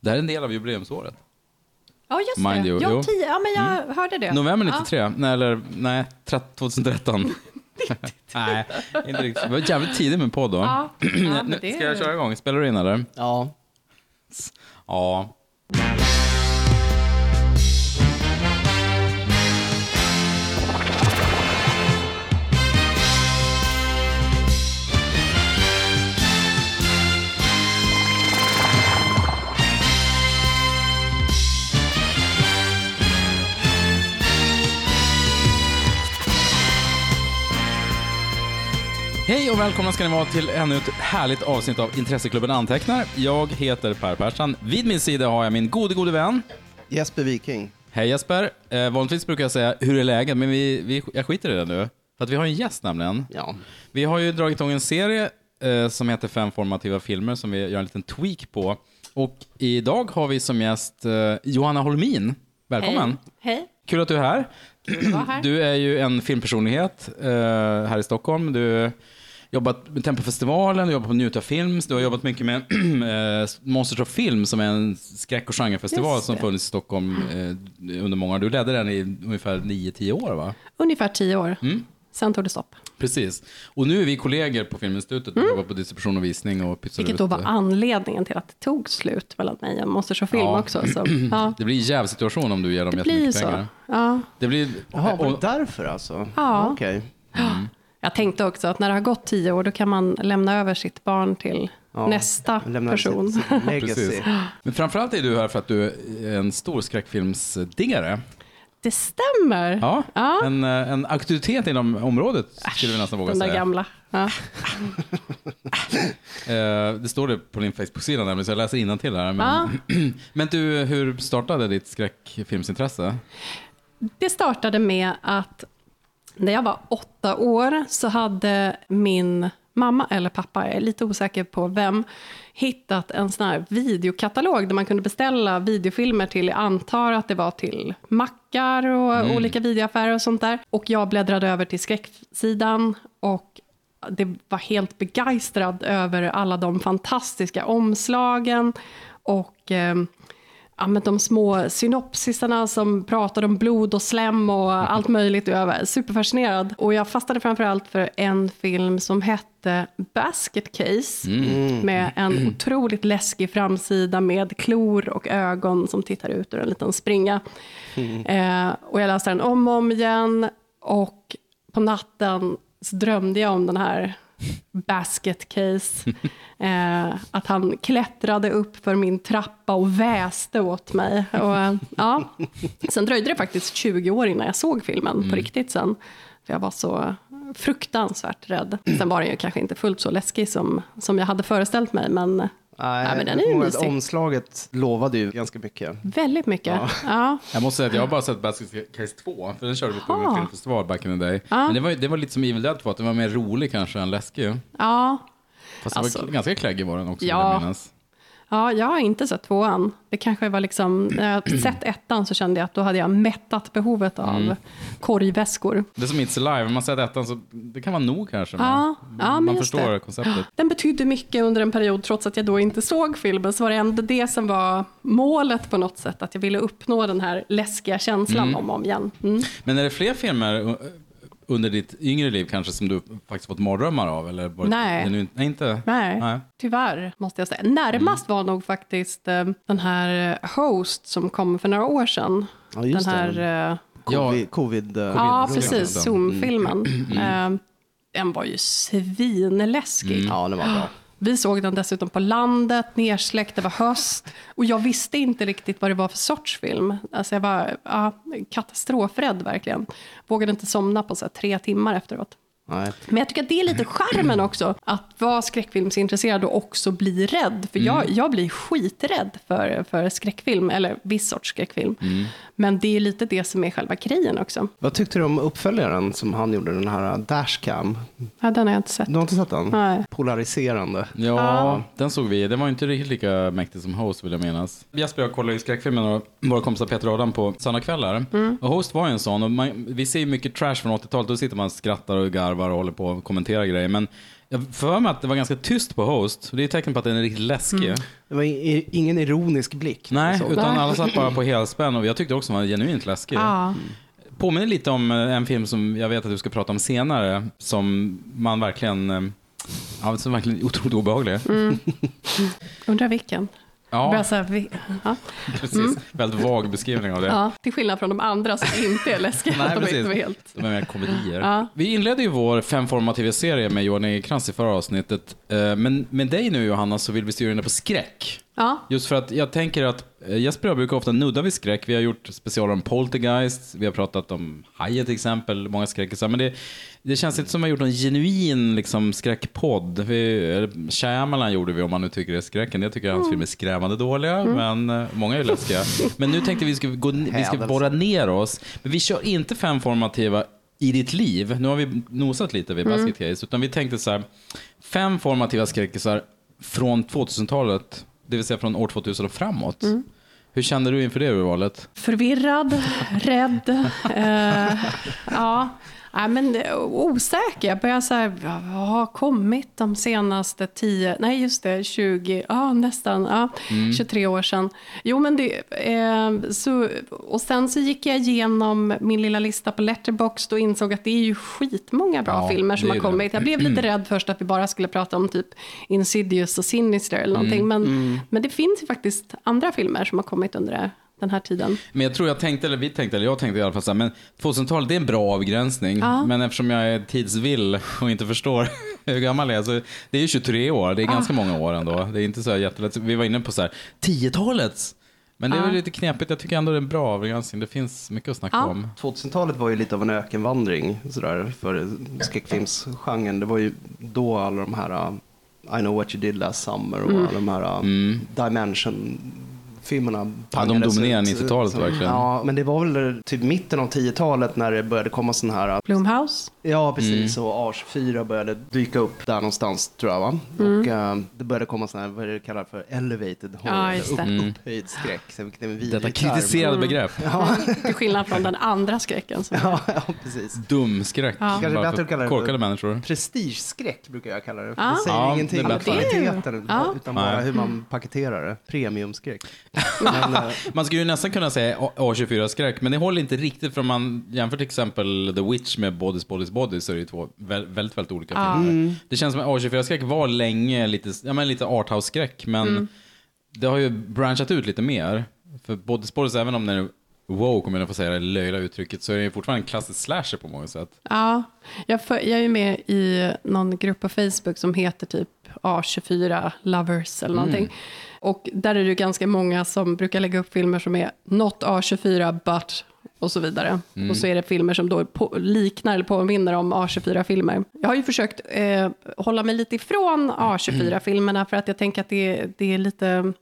Det här är en del av jubileumsåret. Ja, just Mind det. you, ja, tio, ja, men jag hörde det. November Ja. 93, nej, eller nej, 2013. nej, inte riktigt. Det var jävligt tidigt med podd då. Ja, ja, det- Ska jag köra igång? Spelar du in eller? Ja. Ja. Hej och välkomna ska ni vara till ännu ett härligt avsnitt av Intresseklubben Antecknar. Jag heter Per Persson. Vid min sida har jag min gode, gode vän. Jesper Viking. Hej Jesper. Eh, vanligtvis brukar jag säga hur är läget, men vi, vi, jag skiter i det nu. För att vi har en gäst nämligen. Ja. Vi har ju dragit igång en serie eh, som heter Fem formativa filmer som vi gör en liten tweak på. Och idag har vi som gäst eh, Johanna Holmin. Välkommen. Hej. Kul att du är här. Kul att vara här. Du är ju en filmpersonlighet eh, här i Stockholm. Du jobbat med Tempofestivalen, du jobbar på Njuta Films, du har jobbat mycket med eh, Monsters of Film som är en skräck och genrefestival som funnits i Stockholm eh, under många år. Du ledde den i ungefär 9-10 år va? Ungefär tio år. Mm. Sen tog det stopp. Precis. Och nu är vi kollegor på Filminstitutet och jobbar på distribution och visning och pytsar Vilket ut. då var anledningen till att det tog slut mellan mig och Monsters och film Ja. också. Så, ja, Det blir en jävla situation om du ger dem det blir jättemycket så. pengar. Ja. Det blir... Jaha, var det och, därför alltså? Ja. Okej. Jag tänkte också att när det har gått tio år då kan man lämna över sitt barn till Ja. nästa person. sitt- sitt. Precis. Men framförallt är du här för att du är en stor skräckfilmsdiggare. Det stämmer. Ja, Ja. En, eh, en auktoritet inom området skulle vi nästan våga Den där säga. gamla. Ja. Eh, det står det på din Facebook-sida nämligen, så jag läser till här. Men, men du, hur startade ditt skräckfilmsintresse? Det startade med att när jag var åtta år så hade min mamma eller pappa, jag är lite osäker på vem, hittat en sån här videokatalog där man kunde beställa videofilmer till, jag antar att det var till mackar och olika videoaffärer och sånt där. Och jag bläddrade över till skräcksidan och det var helt begeistrad över alla de fantastiska omslagen och eh, ja, men de små synopsisarna som pratade om blod och slem och allt möjligt. Och jag var superfascinerad. Och jag fastnade framförallt för en film som hette Basket Case. Med en otroligt läskig framsida med klor och ögon som tittar ut ur en liten springa. Eh, och jag läste den om och om igen. Och på natten så drömde jag om den här basket case. Eh, att han klättrade upp för min trappa och väste åt mig. Och, eh, ja. Sen dröjde det faktiskt 20 år innan jag såg filmen på riktigt sen. För jag var så fruktansvärt rädd. Sen var den ju kanske inte fullt så läskig som, som jag hade föreställt mig, men Nej, Ja, men den är mysig. Omslaget lovade ju ganska mycket. väldigt mycket. Ja. Jag måste säga att jag har bara sett Basket Case 2, för den körde vi på en Aha. filmfestival back in the day. Ja. Men det var, det var lite som Evil Dead 2, att den var mer rolig kanske än läskig. Ja. Fast det Alltså- var ganska kläggig var den också, Ja. vill jag minnas. Ja, jag har inte sett tvåan. Det kanske var liksom, när jag sett ettan så kände jag att då hade jag mättat behovet av Mm. korgväskor. Det är som It's Alive, om man säger ettan så det kan vara nog kanske. Ja, ja, men man förstår det. konceptet. Den betydde mycket under en period, trots att jag då inte såg filmen, så var det ändå det som var målet på något sätt, att jag ville uppnå den här läskiga känslan om och om igen. Mm. Men är det fler filmer under ditt yngre liv kanske som du faktiskt fått mardrömmar av? Eller var det- Nej. nu- nej, inte? Nej, Nej. tyvärr måste jag säga. Närmast var nog faktiskt eh, den här eh, Host som kom för några år sedan. Ja, just den här... det. eh, Covid, covid, eh, Ja, Covid- precis. Mm. Zoom-filmen. Eh, Den var ju svinläskig. Ja, det var bra. Vi såg den dessutom på landet, nersläckt, det var höst. Och jag visste inte riktigt vad det var för sorts film. Alltså jag var ja, katastrofrädd verkligen. Vågade inte somna på så här, tre timmar efteråt. Nej. Men jag tycker att det är lite charmen också, att vara skräckfilmsintresserad och också bli rädd. För jag, jag blir skiträdd för, för skräckfilm, eller viss sorts skräckfilm. Men det är lite det som är själva grejen också. Vad tyckte du om uppföljaren som han gjorde, den här Dashcam? Ja, den har jag inte sett. Du har inte sett den? Nej. Polariserande. Ja, den såg vi. Den var inte riktigt lika mäktig som Host vill jag minnas. Jesper och jag kollade ju skräckfilmen och våra kompisar Peter och Adam på söndagskvällar. Och Host var ju en sån. Och man, vi ser ju mycket trash från 80-talet. Då sitter man och skrattar och garvar och håller på och kommenterar grejer. Men Jag för mig att det var ganska tyst på Host. Det är ett tecken på att den är riktigt läskig. Mm. Det var ingen ironisk blick. Nej, Så. utan alla satt bara på helspänn och jag tyckte också den var genuint läskig. Ja. Påminner lite om eh, en film som jag vet att du ska prata om senare, som man verkligen, eh, ja, som verkligen är otroligt obehaglig. Undrar vilken? Ja, Börjar så här, vi, ja. precis. Väldigt vag beskrivning av det. Ja, till skillnad från de andra som inte är läskiga. Nej, de är inte helt... De är mer komedier. Ja. Vi inledde ju vår femforma tv-serie med Johan Egerkrans i förra avsnittet. Eh, Men med dig nu Johanna så vill vi styra in det på skräck. Ja, Just för att jag tänker att eh, Jesper och jag brukar ofta nudda vid skräck. Vi har gjort specialer om Poltergeist, vi har pratat om Hajen till exempel, många skräckisar. Men det, det känns inte som att vi har gjort någon genuin liksom, skräckpodd. Vi, Shyamalan gjorde vi om man nu tycker det är skräcken. Jag tycker hans filmer är skrämmande dåliga, men eh, många är läskiga. Men nu tänkte vi ska gå, vi ska borra ner oss. Men vi kör inte femformativa i ditt liv. Nu har vi nosat lite vid Basket Case, utan vi tänkte så här, fem formativa skräckisar från 2000-talet, det vill säga från år 2000 och framåt. Hur kände du inför det urvalet? förvirrad, rädd. Eh, ja, Nej, men eh, osäker. Jag börjar så här, vad har kommit de senaste 10, nej just det, 20, ja nästan, ja, 23 år sedan. Jo men det, eh, så, och sen så gick jag igenom min lilla lista på Letterboxd och insåg att det är ju skitmånga bra Ja, filmer som det har det. kommit. Jag blev lite rädd först att vi bara skulle prata om typ Insidious och Sinister eller någonting. Men, men det finns ju faktiskt andra filmer som har kommit under den här tiden. Men jag tror jag tänkte, eller vi tänkte, eller jag tänkte i alla fall så här, men 2000-talet det är en bra avgränsning. Ja. Men eftersom jag är tidsvill och inte förstår hur gammal jag är, så det är ju 23 år, det är ganska många år ändå. Det är inte så jättelätt. Vi var inne på så här, 10-talets. Men det är Ja. väl lite knepigt, jag tycker ändå det är en bra avgränsning. Det finns mycket att snacka Ja. om. 2000-talet var ju lite av en ökenvandring sådär, för skräckfilmsgenren. Det var ju då alla de här uh, I know what you did last summer och alla de här uh, Dimension-filmerna. Ja, de ut. 90-talet Så- verkligen. Ja, men det var väl typ mitten av 10-talet när det började komma sådana här Blumhouse. Ja, precis. Mm. Och A24 började dyka upp där någonstans, tror jag. Va? Mm. Och eh, det började komma sådana här, vad är det kallar för, elevated horror. Ja, upp, Mm. upphöjd skräck. Vilket är en Detta kritiserade begrepp. Ja, Till skillnad från den andra skräcken. Som ja, ja, precis. Dumskräck. Ja. Kanske bättre att kalla det korkade människor. Prestigeskräck brukar jag kalla det. För Ja. Det säger Ja, ingenting om kvaliteten, Ja. utan bara Nej. hur man paketerar det. Premiumskräck. Men, eh, Man skulle ju nästan kunna säga A- A24-skräck, men det håller inte riktigt för man jämför till exempel The Witch med Bodies, Bodies, Bodies så är det ju två vä- väldigt, väldigt olika filmer. Det känns som att A24-skräck var länge lite, ja, men lite arthouse-skräck, men Mm. det har ju branchat ut lite mer. För Bodies, Bodies, även om den är woke, om jag får säga det löjliga uttrycket, så är det ju fortfarande en klassisk slasher på många sätt. Ja, jag, för, jag är med i någon grupp på Facebook som heter typ A24 Lovers eller någonting. Och där är det ju ganska många som brukar lägga upp filmer som är not A24 but och så vidare. Och så är det filmer som då på, liknar eller påminner om A24-filmer. Jag har ju försökt eh, hålla mig lite ifrån A24-filmerna för att jag tänker att det, det är lite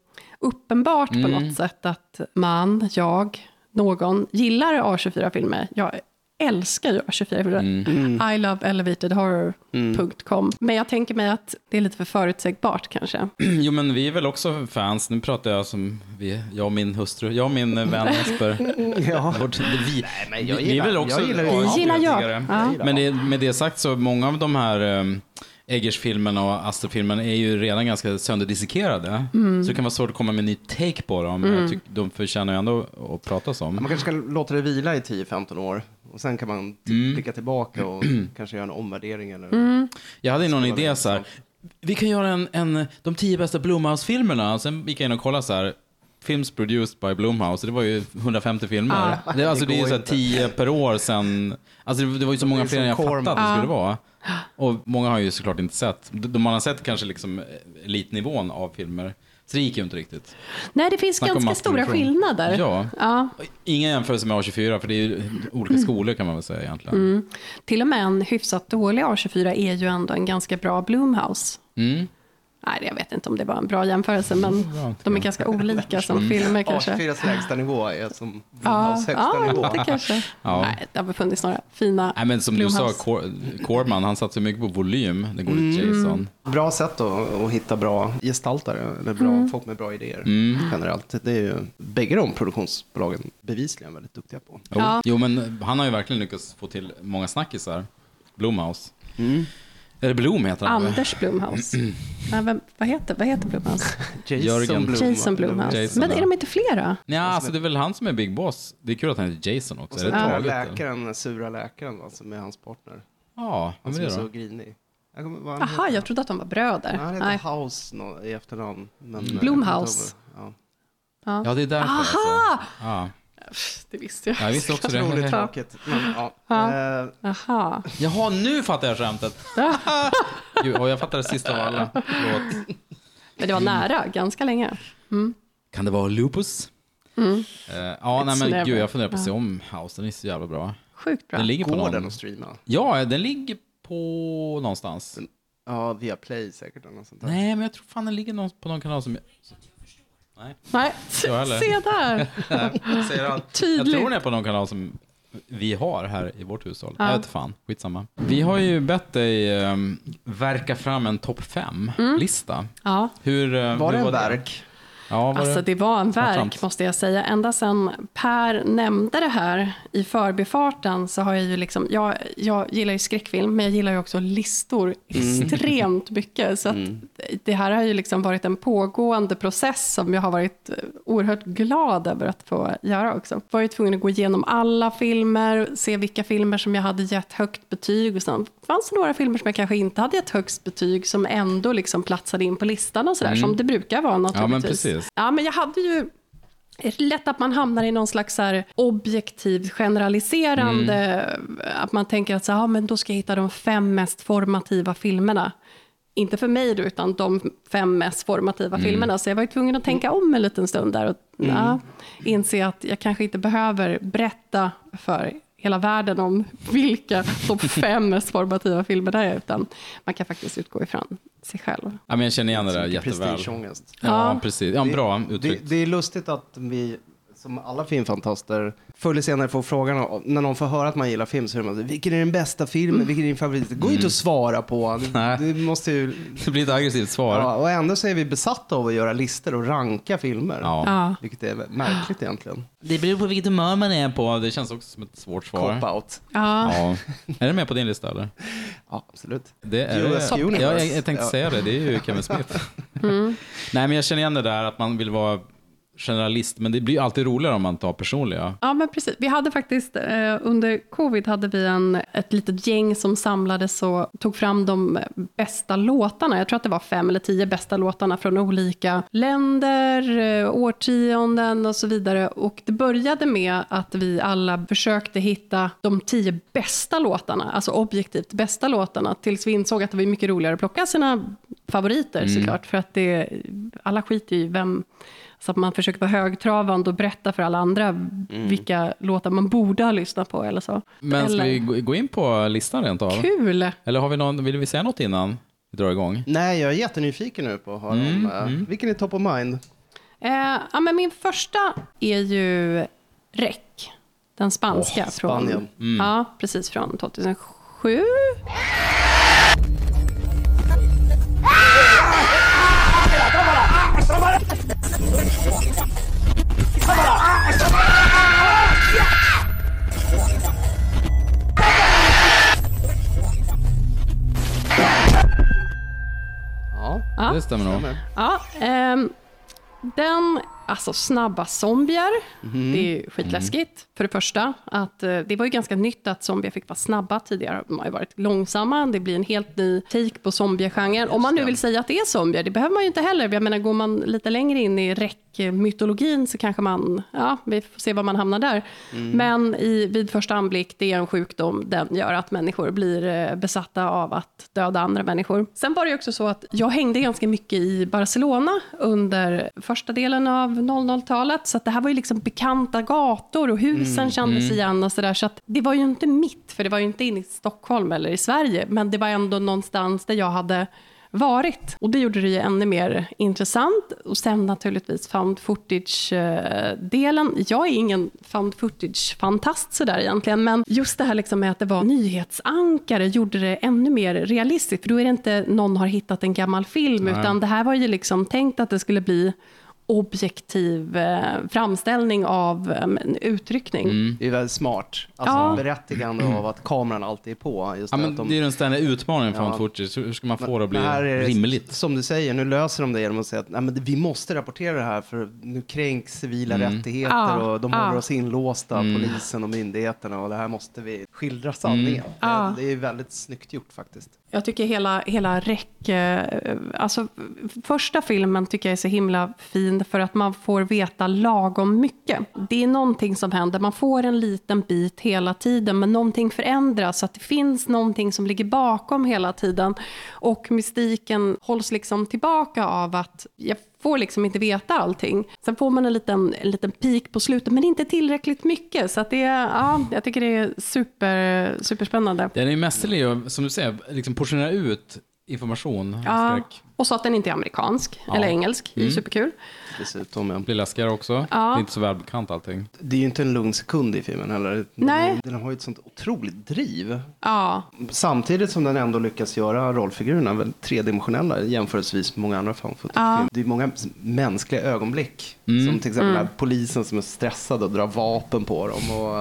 uppenbart på något sätt att man, jag, någon gillar A24-filmer. Jag älskar ju A24-filmer. I love elevated horror.com. Men jag tänker mig att det är lite för förutsägbart kanske. Jo, men vi är väl också fans. Nu pratar jag som vi, jag och min hustru, jag och min eh, vän Jesper. ja. Vårt, vi, men jag vi, är gillar- väl också jag gillar Vi gillar jag. Ja. Men det, med det sagt så, många av de här um, Eggers-filmerna och Astro-filmerna är ju redan ganska sönderdissekerade. Mm. Så det kan vara svårt att komma med en ny take på dem. Men jag tycker de förtjänar ju ändå att pratas om. Man kanske ska låta det vila i 10-15 år. Och sen kan man t- Mm. blicka tillbaka och kanske göra en omvärdering. Eller... Mm. Jag hade någon idé så här. Vi kan göra en, en de tio bästa Blumhouse-filmerna. Sen gick jag in och kollade så här. Films produced by Blumhouse. Det var ju 150 filmer. Ja. Det, alltså, Det det är ju så här inte. 10 per år sen. Alltså det, det var ju så många fler än jag fattade att det skulle vara. Och många har ju såklart inte sett. De man har sett kanske liksom elitnivån av filmer. Så det gick ju inte riktigt. Nej, det finns Snacka ganska stora skillnader. Ja. Ja, Ingen jämförelse med A24 för det är ju olika skolor kan man väl säga egentligen. till och med en hyfsat dålig A24 är ju ändå en ganska bra Blumhouse. Mm. Nej, jag vet inte om det var en bra jämförelse, men tycker de är ganska olika som filmer kanske. A24s lägsta nivå är som Ja, Blumhouse högsta ja nivå. det kanske. Ja. Nej, det har väl funnits några fina Nej men som du sa. Cor- Corman, han satsar mycket på volym, den gode Jason. Bra sätt att, att hitta bra gestaltare, eller bra, Mm. folk med bra idéer Mm. generellt. Det är ju bägge de produktionsbolagen bevisligen väldigt duktiga på. Jo. Ja. jo, men han har ju verkligen lyckats få till många snackisar, Blumhouse. Eller Blom heter han. Anders Blumhouse. Nej, vem, vad, heter, vad heter Blumhouse? Blom, Jörgen. Jason Blumhouse. Jason, Men är ja. de inte flera? Ja, alltså det är väl han som är Big Boss. Det är kul att han heter Jason också. Och Är så det den läkaren, sura läkaren som är hans partner. Ja, Han som är är det så grinig. Jag kommer, vad han Aha, heter. jag trodde att de var bröder. Han heter Nej. House nå- i efternamn. Men, inte ihåg. Ja, det är därför Aha! alltså. Ja. Det visste jag. Ja, jag visste också Ja. Otroligt det. tråkigt. Men, ja. Ja. Eh, Aha. Jaha, nu fattar jag skämtet. Gud, och jag fattar det sista av alla. Men det var nära, ganska länge. Kan det vara lupus? Eh, ja, nej men never. gud, jag funderar på att se om House. Den är så jävla bra. Sjukt bra. Den ligger på går den någon... att streama? Ja, den ligger på någonstans. Ja, via Play säkert. Eller något sånt där. Nej, men jag tror fan den ligger på någon kanal som... Nej, Nej, se där. jag säger allt. Jag Tydligt. tror den är på någon kanal som vi har här i vårt hushåll. Ja. Jag vet fan, skitsamma. Vi har ju bett dig um, verka fram en topp fem-lista. Ja, Hur, eh, Var det hur en verk? Ja, alltså det? det var en verk måste jag säga. Ända sedan Per nämnde det här i förbifarten så har jag ju liksom, jag, jag gillar ju skräckfilm men jag gillar ju också listor extremt mycket. Så att det här har ju liksom varit en pågående process som jag har varit oerhört glad över att få göra också. Var ju tvungen att gå igenom alla filmer, se vilka filmer som jag hade gett högt betyg och sen fanns det några filmer som jag kanske inte hade gett högst betyg som ändå liksom platsade in på listan och sådär som det brukar vara naturligtvis. Mm. Ja, precis. Ja, men jag hade ju lätt att man hamnar i någon slags här objektivt generaliserande, Mm. att man tänker att så, ja, men då ska jag hitta de fem mest formativa filmerna. Inte för mig då, utan de fem mest formativa Mm. filmerna. Så jag var ju tvungen att tänka om en liten stund där och ja, inse att jag kanske inte behöver berätta för hela världen om vilka de fem mest formativa filmerna är, utan man kan faktiskt utgå ifrån sig själv. Ja, men jag känner igen det där Mycket jätteväl. prestigeångest. Ja, Ja. precis. Ja, bra Det, uttryckt. det är lustigt att vi, som alla filmfantaster, förr eller senare får frågan, när någon får höra att man gillar film, så är man vilken är den bästa filmen, vilken är din favorit? Det går ju inte att svara på. Nej. Du måste ju, Det blir ett aggressivt svar. ja, och ändå så är vi besatta av att göra listor och ranka filmer. Ja. Ja. Vilket är märkligt egentligen. Det beror på vilket humör man är på. Det känns också som ett svårt svar. Cop-out. Ja. Ja. Är det med på din lista eller? Ja, absolut. Det är US. Universe. Ja, jag, jag tänkte Ja. säga det, det är ju Kevin Smith. Mm. Nej, men jag känner igen det där att man vill vara generalist, men det blir alltid roligare om man tar personliga. Ja, men precis. Vi hade faktiskt, eh, under covid hade vi en, ett litet gäng som samlades och tog fram de bästa låtarna. Jag tror att det var fem eller tio bästa låtarna från olika länder, eh, årtionden och så vidare. Och det började med att vi alla försökte hitta de tio bästa låtarna, alltså objektivt bästa låtarna, tills vi insåg att det var mycket roligare att plocka sina favoriter såklart, för att det, alla skiter ju i vem så att man försöker vara högtravande och berätta för alla andra vilka låtar man borde ha lyssnat på eller så. Men ska eller, vi gå- in på listan rent av? Kul! Eller har vi någon, vill vi säga något innan vi drar igång? Nej, jag är jättenyfiken nu på att höra Mm, om, eh, vilken är top of mind? Eh, ja, men min första är ju REC, den spanska. Åh, från, Spanien. Ja, precis från 2007. Ja, Ja. Det stämmer nog. Ja, ehm, den, alltså snabba zombier, Mhm. det är ju skitläskigt. För det första, att eh, det var ju ganska nytt att zombier fick vara snabba. Tidigare de har ju varit långsamma. Det blir en helt ny take på zombiegenren. Om man nu vill säga att det är zombier, det behöver man ju inte heller. Jag menar, går man lite längre in i räck-mytologin så kanske man, ja, vi får se var man hamnar där. Men i, vid första anblick, det är en sjukdom, den gör att människor blir eh, besatta av att döda andra människor. Sen var det ju också så att jag hängde ganska mycket i Barcelona under första delen av 00-talet, så det här var ju liksom bekanta gator och husen kändes igen och sådär. Så att det var ju inte mitt, för det var ju inte inne i Stockholm eller i Sverige, men det var ändå någonstans där jag hade varit. Och det gjorde det ju ännu mer intressant. Och sen naturligtvis found footage-delen. Jag är ingen found footage-fantast sådär egentligen, men just det här liksom med att det var nyhetsankare gjorde det ännu mer realistiskt. För då är det inte någon har hittat en gammal film, Nej. utan det här var ju liksom tänkt att det skulle bli objektiv eh, framställning av eh, en utryckning. Mm. Det är väldigt smart. Alltså Ja. berättigande av att kameran alltid är på. Just Ja, det, men att de, det är ju den ständiga utmaningen för Ja. footage. Hur ska man få det att bli Men här är det, rimligt? Som du säger, nu löser de det genom att säga att Nej, men vi måste rapportera det här för nu kränks civila Mm. rättigheter Ja, och de ja. håller oss inlåsta, Mm. polisen och myndigheterna och det här måste vi skildra sanningen. Ja. Det, det är väldigt snyggt gjort faktiskt. Jag tycker hela, hela räck... Eh, alltså, första filmen tycker jag är så himla fin för att man får veta lagom mycket. Det är någonting som händer, man får en liten bit hela tiden men någonting förändras så att det finns någonting som ligger bakom hela tiden. Och mystiken hålls liksom tillbaka av att jag får liksom inte veta allting. Sen får man en liten, en liten peak på slutet men inte tillräckligt mycket. Så att det är, ja, jag tycker det är super, superspännande. Den är ju mästerlig och som du säger, liksom portionera ut information. Ja, och så att den inte är amerikansk Ja. eller engelsk. Det är Mm. superkul. Dessutom, ja. Blir läskigare också. Ja. Det är inte så välbekant allting. Det är ju inte en lugn sekund i filmen heller. Nej. Den har ju ett sånt otroligt driv. Ja, Samtidigt som den ändå lyckas göra rollfigurerna väl tredimensionella jämförelsevis med många andra found Ja. Det är många mänskliga ögonblick. Mm. Som till exempel den här polisen som är stressad och drar vapen på dem. Och,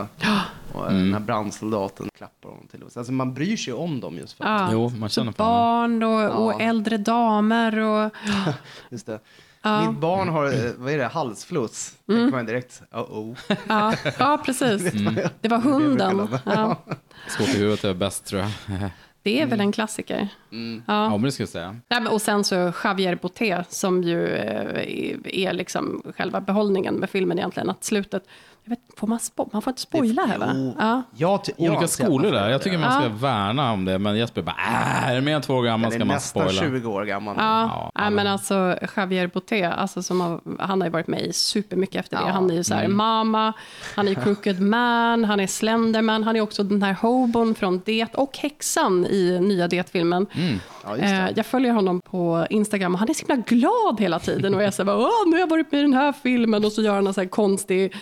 och den här brandsoldaten klappar honom till. Alltså man bryr sig om dem just för att, ja. Jo, man känner på barn och, och äldre damer och... just det. Ja. Mitt barn har, eh, vad är det, halsfluss. Mm. Tänker man direkt, oh-oh. Ja, ja precis. Det var hunden. Ja. Skott i huvudet är bäst tror jag. Det är väl en klassiker. Mm. Ja, Ja. men det ska jag säga. Nej, men- Och sen så Javier Boté som ju eh, är liksom själva behållningen med filmen egentligen. Att slutet, vet, får man, spo- man får inte spoila här va? Ja. Jag Olika skolor där. Jag tycker man ska Ja. värna om det, men Jesper bara äh, är det mer än två år gammal ska är man nästan spoila. 20 år gammal. Ja, Ja, ja, men alltså Javier Boté, alltså som har, han har ju varit med i supermycket efter det. Han är ju så här Mama, han är Crooked Man, han är Slenderman, han är också den här hobon från Det och häxan i nya Det-filmen. Ja, just det. Eh, jag följer honom på Instagram och han är så himla glad hela tiden. Och jag säger Åh, nu har jag varit med i den här filmen och så gör han en så här konstig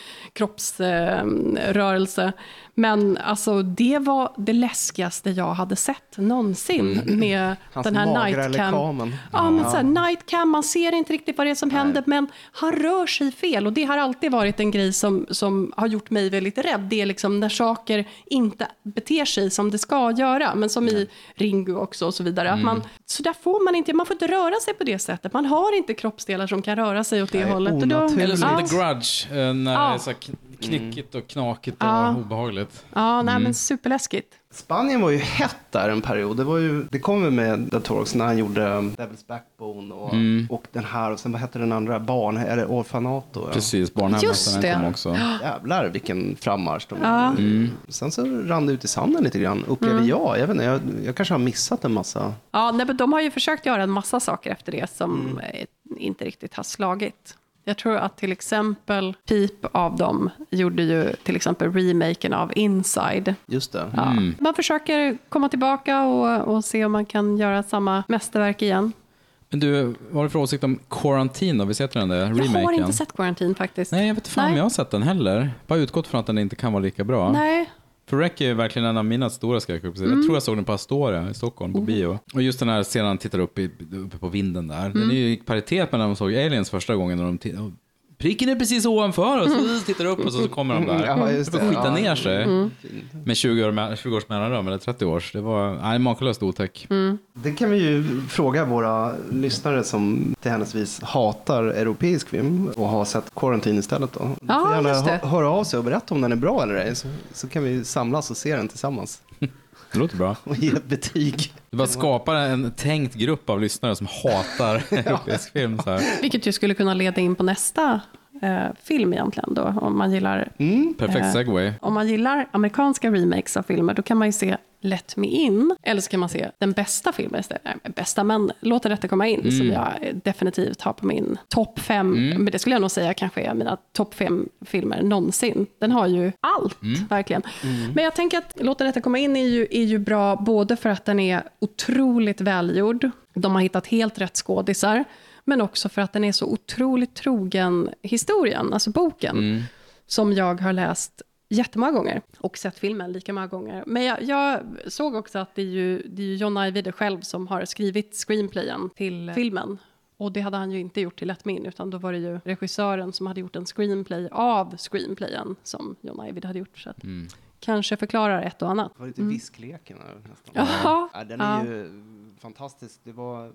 kroppsrörelse. Men alltså, det var det läskigaste jag hade sett någonsin med Hans den här nightcam. lekamen. Ja, men så här, nightcam, man ser inte riktigt vad det är som händer, men han rör sig fel. Och det har alltid varit en grej som, som har gjort mig väldigt rädd. Det är liksom när saker inte beter sig som det ska göra, men som i Ringu också och så vidare. Att man, så där får man inte, man får inte röra sig på det sättet. Man har inte kroppsdelar som kan röra sig åt det Nej, hållet. Då. Eller som ja, The Grudge, eh, när Ja. Det är så här kn- knickigt och knakigt och Ja. obehagligt. ja, nej men superläskigt. Spanien var ju hett där en period. Det, var ju, det kom ju med The Torx när han gjorde Devil's Backbone och, Mm. och den här och sen vad hette den andra? Barn, eller Orfanato. Ja. Precis, barnhemmet kom också. Jävlar vilken frammarsch de Ja. Mm. Sen så rann det ut i sanden lite grann, upplever Mm. jag. Jag, vet inte, jag. Jag kanske har missat en massa. Ja, nej, men de har ju försökt göra en massa saker efter det som Mm. eh, inte riktigt har slagit. Jag tror att till exempel Peep av dem gjorde ju till exempel remaken av Inside. Just det. Ja. Mm. Man försöker komma tillbaka och, och se om man kan göra samma mästerverk igen. Men du, vad har du för åsikt om Quarantine då? Vi sett den där Jag remaken? har inte sett Quarantine faktiskt. Nej, jag vet fan om Nej. jag har sett den heller. Bara utgått från att den inte kan vara lika bra. Nej. För Rec är verkligen en av mina stora skräckupplevelser. Mm. Jag tror jag såg den på Astoria i Stockholm Oh. på bio. Och just den här scenen han tittar upp i, uppe på vinden där. Den Mm. är ju i paritet med när de såg Aliens första gången. När de pricken är precis ovanför och så tittar upp och så, så kommer de där. Ja, just det det. får skita Ja. ner sig. Mm. Med 20, år, med 20 års mellanrum, eller 30 års. Det var nej, makalöst otäck. Mm. Det kan vi ju fråga våra lyssnare som till hennesvis hatar europeisk film och har sett Quarantine istället. Då. Du Ja, får gärna just det. hö- höra av sig och berätta om den är bra eller ej. Så, så kan vi samlas och se den tillsammans Det låter bra. och ge ett betyg. Det bara skapar en tänkt grupp av lyssnare som hatar europeisk film. Så här. Vilket ju skulle kunna leda in på nästa eh, film egentligen då, om man gillar Mm. Perfekt Eh, segway. Om man gillar amerikanska remakes av filmer, då kan man ju se Let Me In, eller så kan man se den bästa filmen istället. Nej, bästa, men Låt det rätta komma in, som jag eh, definitivt har på min topp fem, men det skulle jag nog säga kanske är mina topp fem filmer någonsin. Den har ju allt, verkligen. Men jag tänker att Låt det rätta komma in är ju, är ju bra, både för att den är otroligt välgjord, de har hittat helt rätt skådisar, men också för att den är så otroligt trogen historien, alltså boken som jag har läst jättemånga gånger och sett filmen lika många gånger. Men jag, jag såg också att det är ju, det är ju John Ajvide själv som har skrivit screenplayen till filmen. Och det hade han ju inte gjort till Let Me In, utan då var det ju regissören som hade gjort en screenplay av screenplayen som John Ajvide hade gjort. Så att Mm. kanske förklarar ett och annat. Det var lite viskleken här nästan. Jaha. Ja, den är Ja. ju fantastisk. Det var,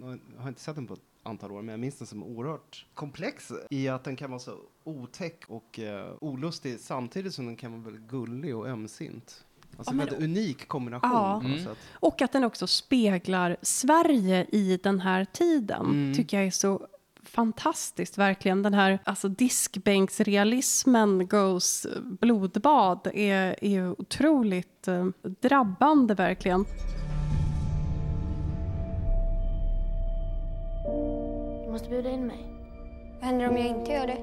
jag har inte sett den på antal år, men jag minns den som oerhört komplex i att den kan vara så otäck och uh, olustig samtidigt som den kan vara väldigt gullig och ömsint. Alltså Ja, men- en väldigt unik kombination Ja. på något Mm. sätt. Och att den också speglar Sverige i den här tiden, Mm. tycker jag är så fantastiskt, verkligen. Den här alltså diskbänksrealismen goes blodbad är, är otroligt eh, drabbande, verkligen. Måste bjuda in mig. Vad händer om jag inte gör det?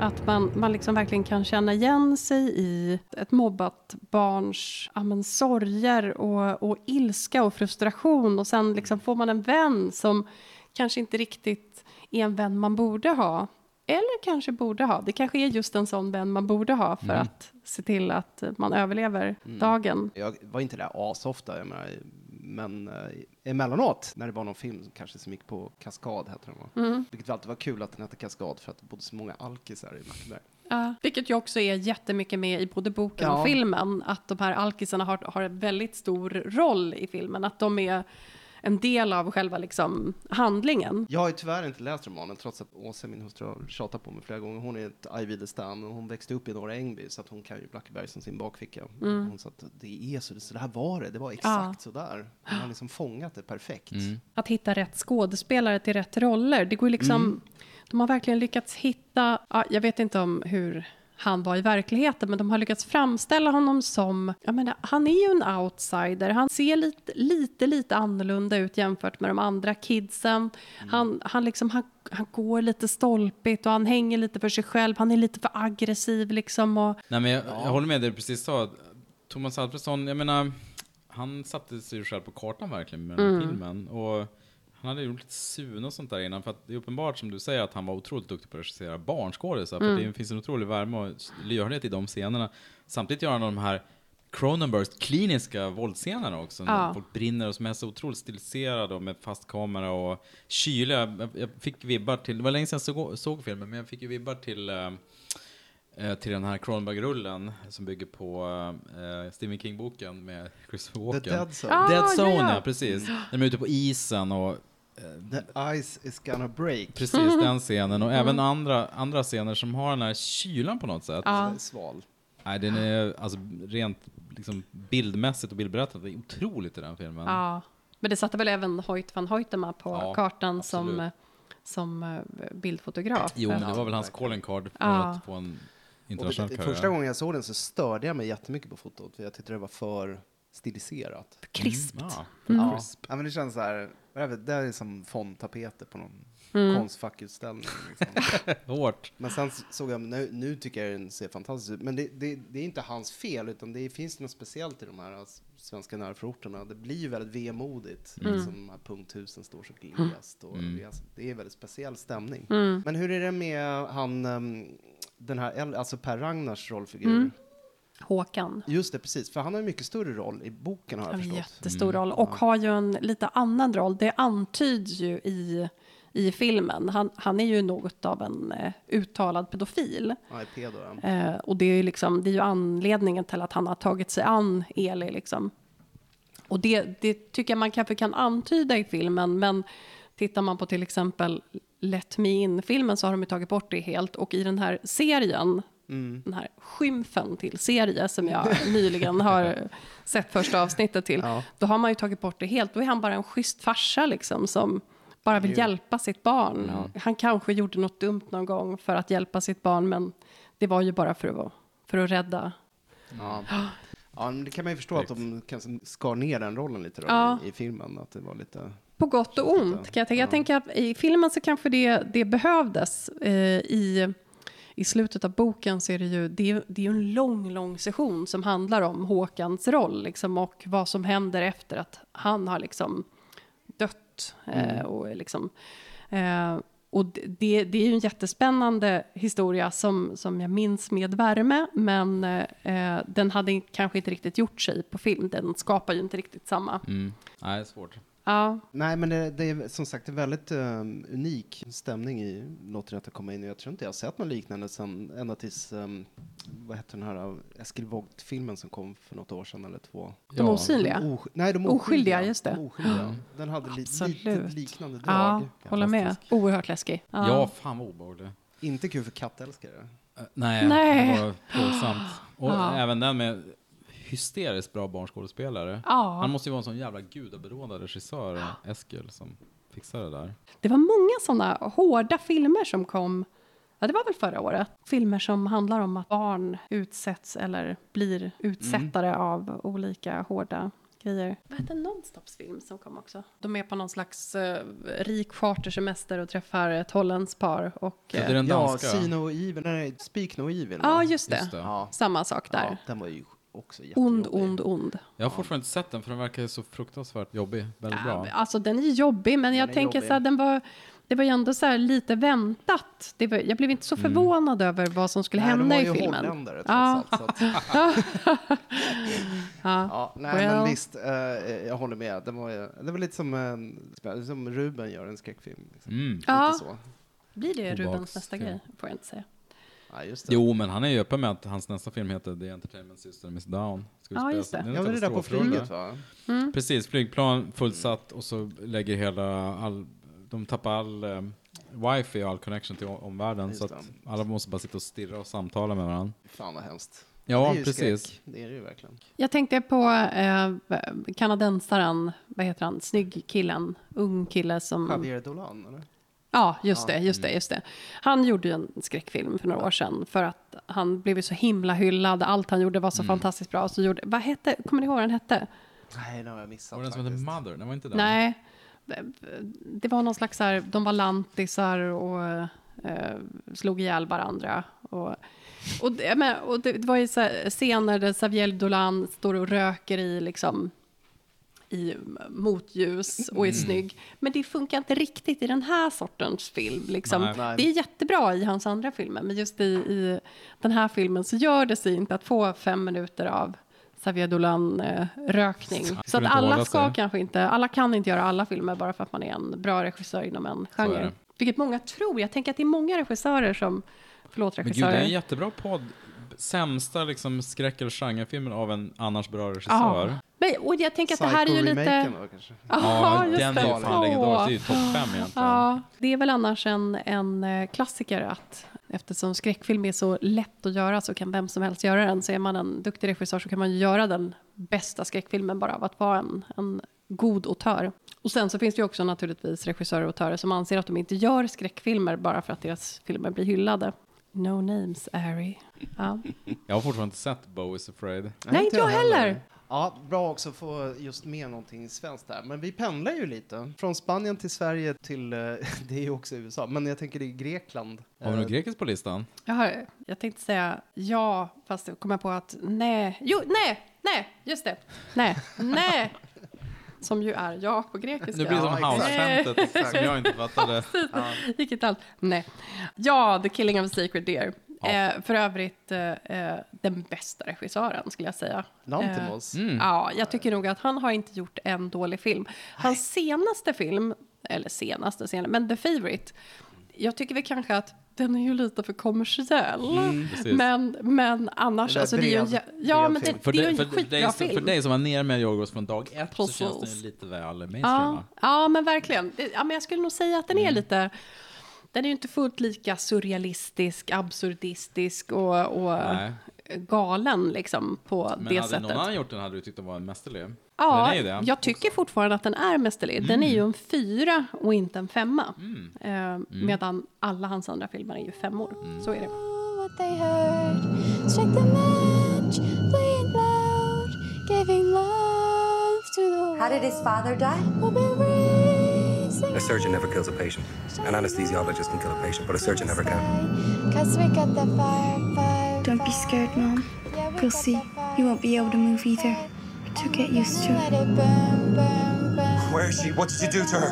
Att man, man liksom verkligen kan känna igen sig i ett mobbat barns ja, men, sorger och, och ilska och frustration. Och sen liksom får man en vän som kanske inte riktigt är en vän man borde ha. Eller kanske borde ha. Det kanske är just en sån vän man borde ha för att se till att man överlever dagen. Jag var inte där asofta, jag menar, men eh, emellanåt när det var någon film kanske som gick på Kaskad, hette den? Mm. Vilket alltid var kul att den hette Kaskad för att det bodde så många alkisar i Blackeberg. Ja, vilket ju också är jättemycket med i både boken och Ja. filmen. Att de här alkisarna har, har en väldigt stor roll i filmen. Att de är en del av själva liksom, handlingen. Jag har ju tyvärr inte läst romanen trots att Åsa, min hustru, har tjatat på mig flera gånger. Hon är ett Ajvide-stan och hon växte upp i Norra Ängby så att hon kan ju Blackeberg som sin bakficka. Hon sa att det är så, så det här var det, det var exakt så där. Hon har liksom fångat det perfekt. Mm. Att hitta rätt skådespelare till rätt roller. Det går ju liksom, De har verkligen lyckats hitta, ja, jag vet inte om hur han var i verkligheten, men de har lyckats framställa honom som, jag menar, han är ju en outsider, han ser lite, lite, lite annorlunda ut jämfört med de andra kidsen. Han, han, liksom, han, han går lite stolpigt och han hänger lite för sig själv, han är lite för aggressiv liksom. Och, Nej, men jag, jag håller med du precis sa. Thomas Alfredsson, jag menar, han satte sig själv på kartan verkligen med den här filmen. Och han hade gjort lite Sune och sånt där innan, för att det är uppenbart som du säger att han var otroligt duktig på att regissera barnskådisar. För det finns en otrolig värme och lyhördhet i de scenerna. Samtidigt gör han de här Cronenbergs kliniska våldsscenerna också. När Ja. folk brinner och som är så otroligt stiliserade och med fast kamera och kyliga. Jag, jag fick vibbar till, det var länge sedan jag såg, såg filmen, men jag fick ju vibbar till eh, eh, till den här Cronenberg-rullen som bygger på eh, Stephen King-boken med Christopher Walken. The Dead Zone. Ah, Dead Zone, ja. ja, precis. De är ute på isen och The ice is gonna break. precis den scenen och även andra, andra scener som har den här kylan på något sätt. Ja. Det Sval. Nej, den är alltså rent liksom, bildmässigt och bildberättandet är otroligt i den filmen. ja. Men det satte väl även Hoyt van Hoytema på Ja, kartan som, absolut. eh, som eh, bildfotograf. Jo, men det var väl hans calling card för Ja. att få en internationell det, karriär. första gången jag såg den så störde jag mig jättemycket på fotot för jag tyckte det var för stiliserat. Krispt. Ja. Ja. ja, men det känns så här, det, är som fondtapeter på någon Mm. konstfackutställning. Liksom. Hårt. Men sen såg jag, nu, nu tycker jag den ser fantastisk ut. Men det, det, det är inte hans fel, utan det finns något speciellt i de här alltså, svenska närförorterna. Det blir ju väldigt vemodigt. Mm. Som de här punkthusen står så glest. Och det, är, det är en väldigt speciell stämning. Mm. Men hur är det med han, ehm, den här, alltså Per Ragnars rollfigur? Mm. Håkan. Just det, precis. För han har en mycket större roll i boken har jag En förstått. jättestor roll och har ju en lite annan roll. Det antyds ju i, i filmen. Han, han är ju något av en eh, uttalad pedofil. Ja, pedo, ja. Eh, och det är, ju liksom, det är ju anledningen till att han har tagit sig an Eli. Liksom. Och det, det tycker jag man kanske kan antyda i filmen, men tittar man på till exempel Let Me In-filmen så har de ju tagit bort det helt. Och i den här serien, den här skymfen till serie som jag nyligen har sett första avsnittet till, Ja. då har man ju tagit bort det helt. Då är han bara en schysst farsa liksom som bara vill hjälpa sitt barn. Han kanske gjorde något dumt någon gång för att hjälpa sitt barn, men det var ju bara för att, för att rädda. Ja. ja, det kan man ju förstå att de kanske skar ner den rollen lite då, Ja. i, i filmen. Att det var lite... På gott och ont kan jag tänka. Jag tänker att i filmen så kanske det, det behövdes. Eh, i, I slutet av boken så är det ju, det är, det är en lång, lång session som handlar om Håkans roll liksom, och vad som händer efter att han har liksom dött. Eh, och är liksom, eh, och och det, det är ju en jättespännande historia som, som jag minns med värme, men eh, den hade kanske inte riktigt gjort sig på film. Den skapar ju inte riktigt samma. Mm. Nej, det är svårt. Ja, Nej, men det, det är som sagt en väldigt um, unik stämning i Låter det komma in. Jag tror inte jag har sett något liknande sen ända tills, um, vad heter den här uh, Eskil Vogt-filmen som kom för något år sedan eller två? De Ja. osynliga. De nej, de Oskyldiga, oskyldiga. just det. De oskyldiga. Den hade li- lite liknande drag. Ja, håller med. Oerhört läskig. Ja. Ja, fan vad obehaglig. Inte kul för kattälskare. Eh, Nej, Nej. det var plågsamt. Och Ja. även den med hysteriskt bra barnskådespelare. Ja. Han måste ju vara en sån jävla gudaberoende regissör, Eskil, som fixar det där. Det var många sådana hårda filmer som kom, ja det var väl förra året, filmer som handlar om att barn utsätts eller blir utsättare av olika hårda grejer. Vad hette Nonstops-film som kom också? De är på någon slags eh, rik chartersemester och träffar ett holländskt par och... Så det är eh, den Ja, danska. See No Evil, nej, Speak No Evil. Ja, just det. Just det. Ja. Samma sak ja, där. den var ju också ond, jättejobbig. ond, ond. Jag har fortfarande inte sett den för den verkar så fruktansvärt jobbig. Väldigt bra. Ja, alltså den är jobbig, men jag är tänker jobbig. så här, den var... Det var ju ändå så här lite väntat. Det var, jag blev inte så förvånad över vad som skulle Nej, hända de i var ju filmen. holländare trots Ja. allt. Så att, Ja. ja, nej, Well. men visst, eh, jag håller med. Det var, det var lite som, en, som Ruben gör en skräckfilm. Liksom. Mm. Ja. Så. Blir det Rubens nästa grej? Får jag inte säga. Ja, just det. Jo, men han är ju öppen med att hans nästa film heter The Entertainment System is Down. Ska Ja, spelas- just det. en Ja, det där på flyget va? Mm. Precis, flygplan fullsatt och så lägger hela all, de tappar all eh, wifi och all connection till omvärlden Just så det. att alla måste bara sitta och stirra och samtala med varandra. Fan vad hemskt. Ja, det precis. skräck. Det är det ju verkligen. Jag tänkte på eh, kanadensaren, vad heter han, snygg killen, ung kille som... Javier Dolan, eller? Ja, just Ja. det, just det, just det. Han gjorde ju en skräckfilm för några år sedan för att han blev ju så himla hyllad. Allt han gjorde var så fantastiskt bra. Så gjorde, vad hette, kommer ni ihåg vad den hette? Nej, det har jag missat Var det den som heter Mother? Den var inte den? Nej, det var någon slags så här, de var lantisar och eh, slog ihjäl varandra. Och, och, det, men, och det, det var ju så här scener där Xavier Dolan står och röker i liksom i motljus och är snygg. Men det funkar inte riktigt i den här sortens film. Liksom. Nej. Nej. Det är jättebra i hans andra filmer, men just i, i den här filmen så gör det sig inte att få fem minuter av Xavier Dolan-rökning. så att alla ska sig. kanske inte, alla kan inte göra alla filmer bara för att man är en bra regissör inom en genre. Vilket många tror. Jag tänker att det är många regissörer som, förlåt Men gud, det är regissörer. en jättebra podd. Sämsta liksom skräck eller genrefilmen av en annars bra regissör. ja. Men, och jag tänker att det här är ju lite... Då, kanske? Ja, just den det. är ju fan legendarisk. Det är ju topp fem egentligen. Ja, det är väl annars en, en eh, klassiker att eftersom skräckfilm är så lätt att göra så kan vem som helst göra den. Så är man en duktig regissör så kan man göra den bästa skräckfilmen bara av att vara en, en god autör. Och sen så finns det ju också naturligtvis regissörer och autörer som anser att de inte gör skräckfilmer bara för att deras filmer blir hyllade. No names, Ari. Ja. Jag har fortfarande inte sett Bo is afraid. Nej, inte jag heller. Ja, bra också att få just med någonting svenskt där. Men vi pendlar ju lite. Från Spanien till Sverige till, eh, det är ju också USA, men jag tänker det är Grekland. Har vi något Eh, grekiskt på listan? Jag, har, jag tänkte säga ja, fast jag kommer på att nej. Jo, nej, nej, just det. Nej, nej. Som ju är ja på grekiska. Det blir som Ja, house-skämtet som jag inte fattade. Vilket allt. Nej. Ja, The Killing of a Sacred Deer. Ja. Eh, för övrigt eh, eh, den bästa regissören skulle jag säga. Lantimos. Eh, Mm. Ja, jag tycker nog att han har inte gjort en dålig film. Hans senaste film, eller senaste, senaste men The Favourite, jag tycker väl kanske att den är ju lite för kommersiell. Mm, Precis. men, men annars, alltså det är ju en, ja, men det. För, det är ju en för, dig, skitbra som- film. för dig som var nere med Yorgos från dag ett så känns den Precis. lite väl mainstream Ja, ja men verkligen. Det- Ja, men jag skulle nog säga att den Mm. är lite... Den är ju inte fullt lika surrealistisk, absurdistisk och, och galen liksom på Men det hade sättet. någon annan gjort den hade du tyckt den var en mästerlig. Ja, jag tycker fortfarande att den är mästerlig. Den är ju en fyra och inte en femma. Mm. Eh, Medan alla hans andra filmer är ju femmor. Mm. Så är det. what they heard. Strike the match, play it loud, giving love to the world. How did his father die? We'll be raising A surgeon never kills a patient. An anesthesiologist can kill a patient, but a surgeon never can. Cause we got the fire, fire, Don't be scared, Mom. Yeah, we You'll see. fire, You won't be able to move either. But you'll get used to it. it burn, burn, burn. Where is she? What did you do to her?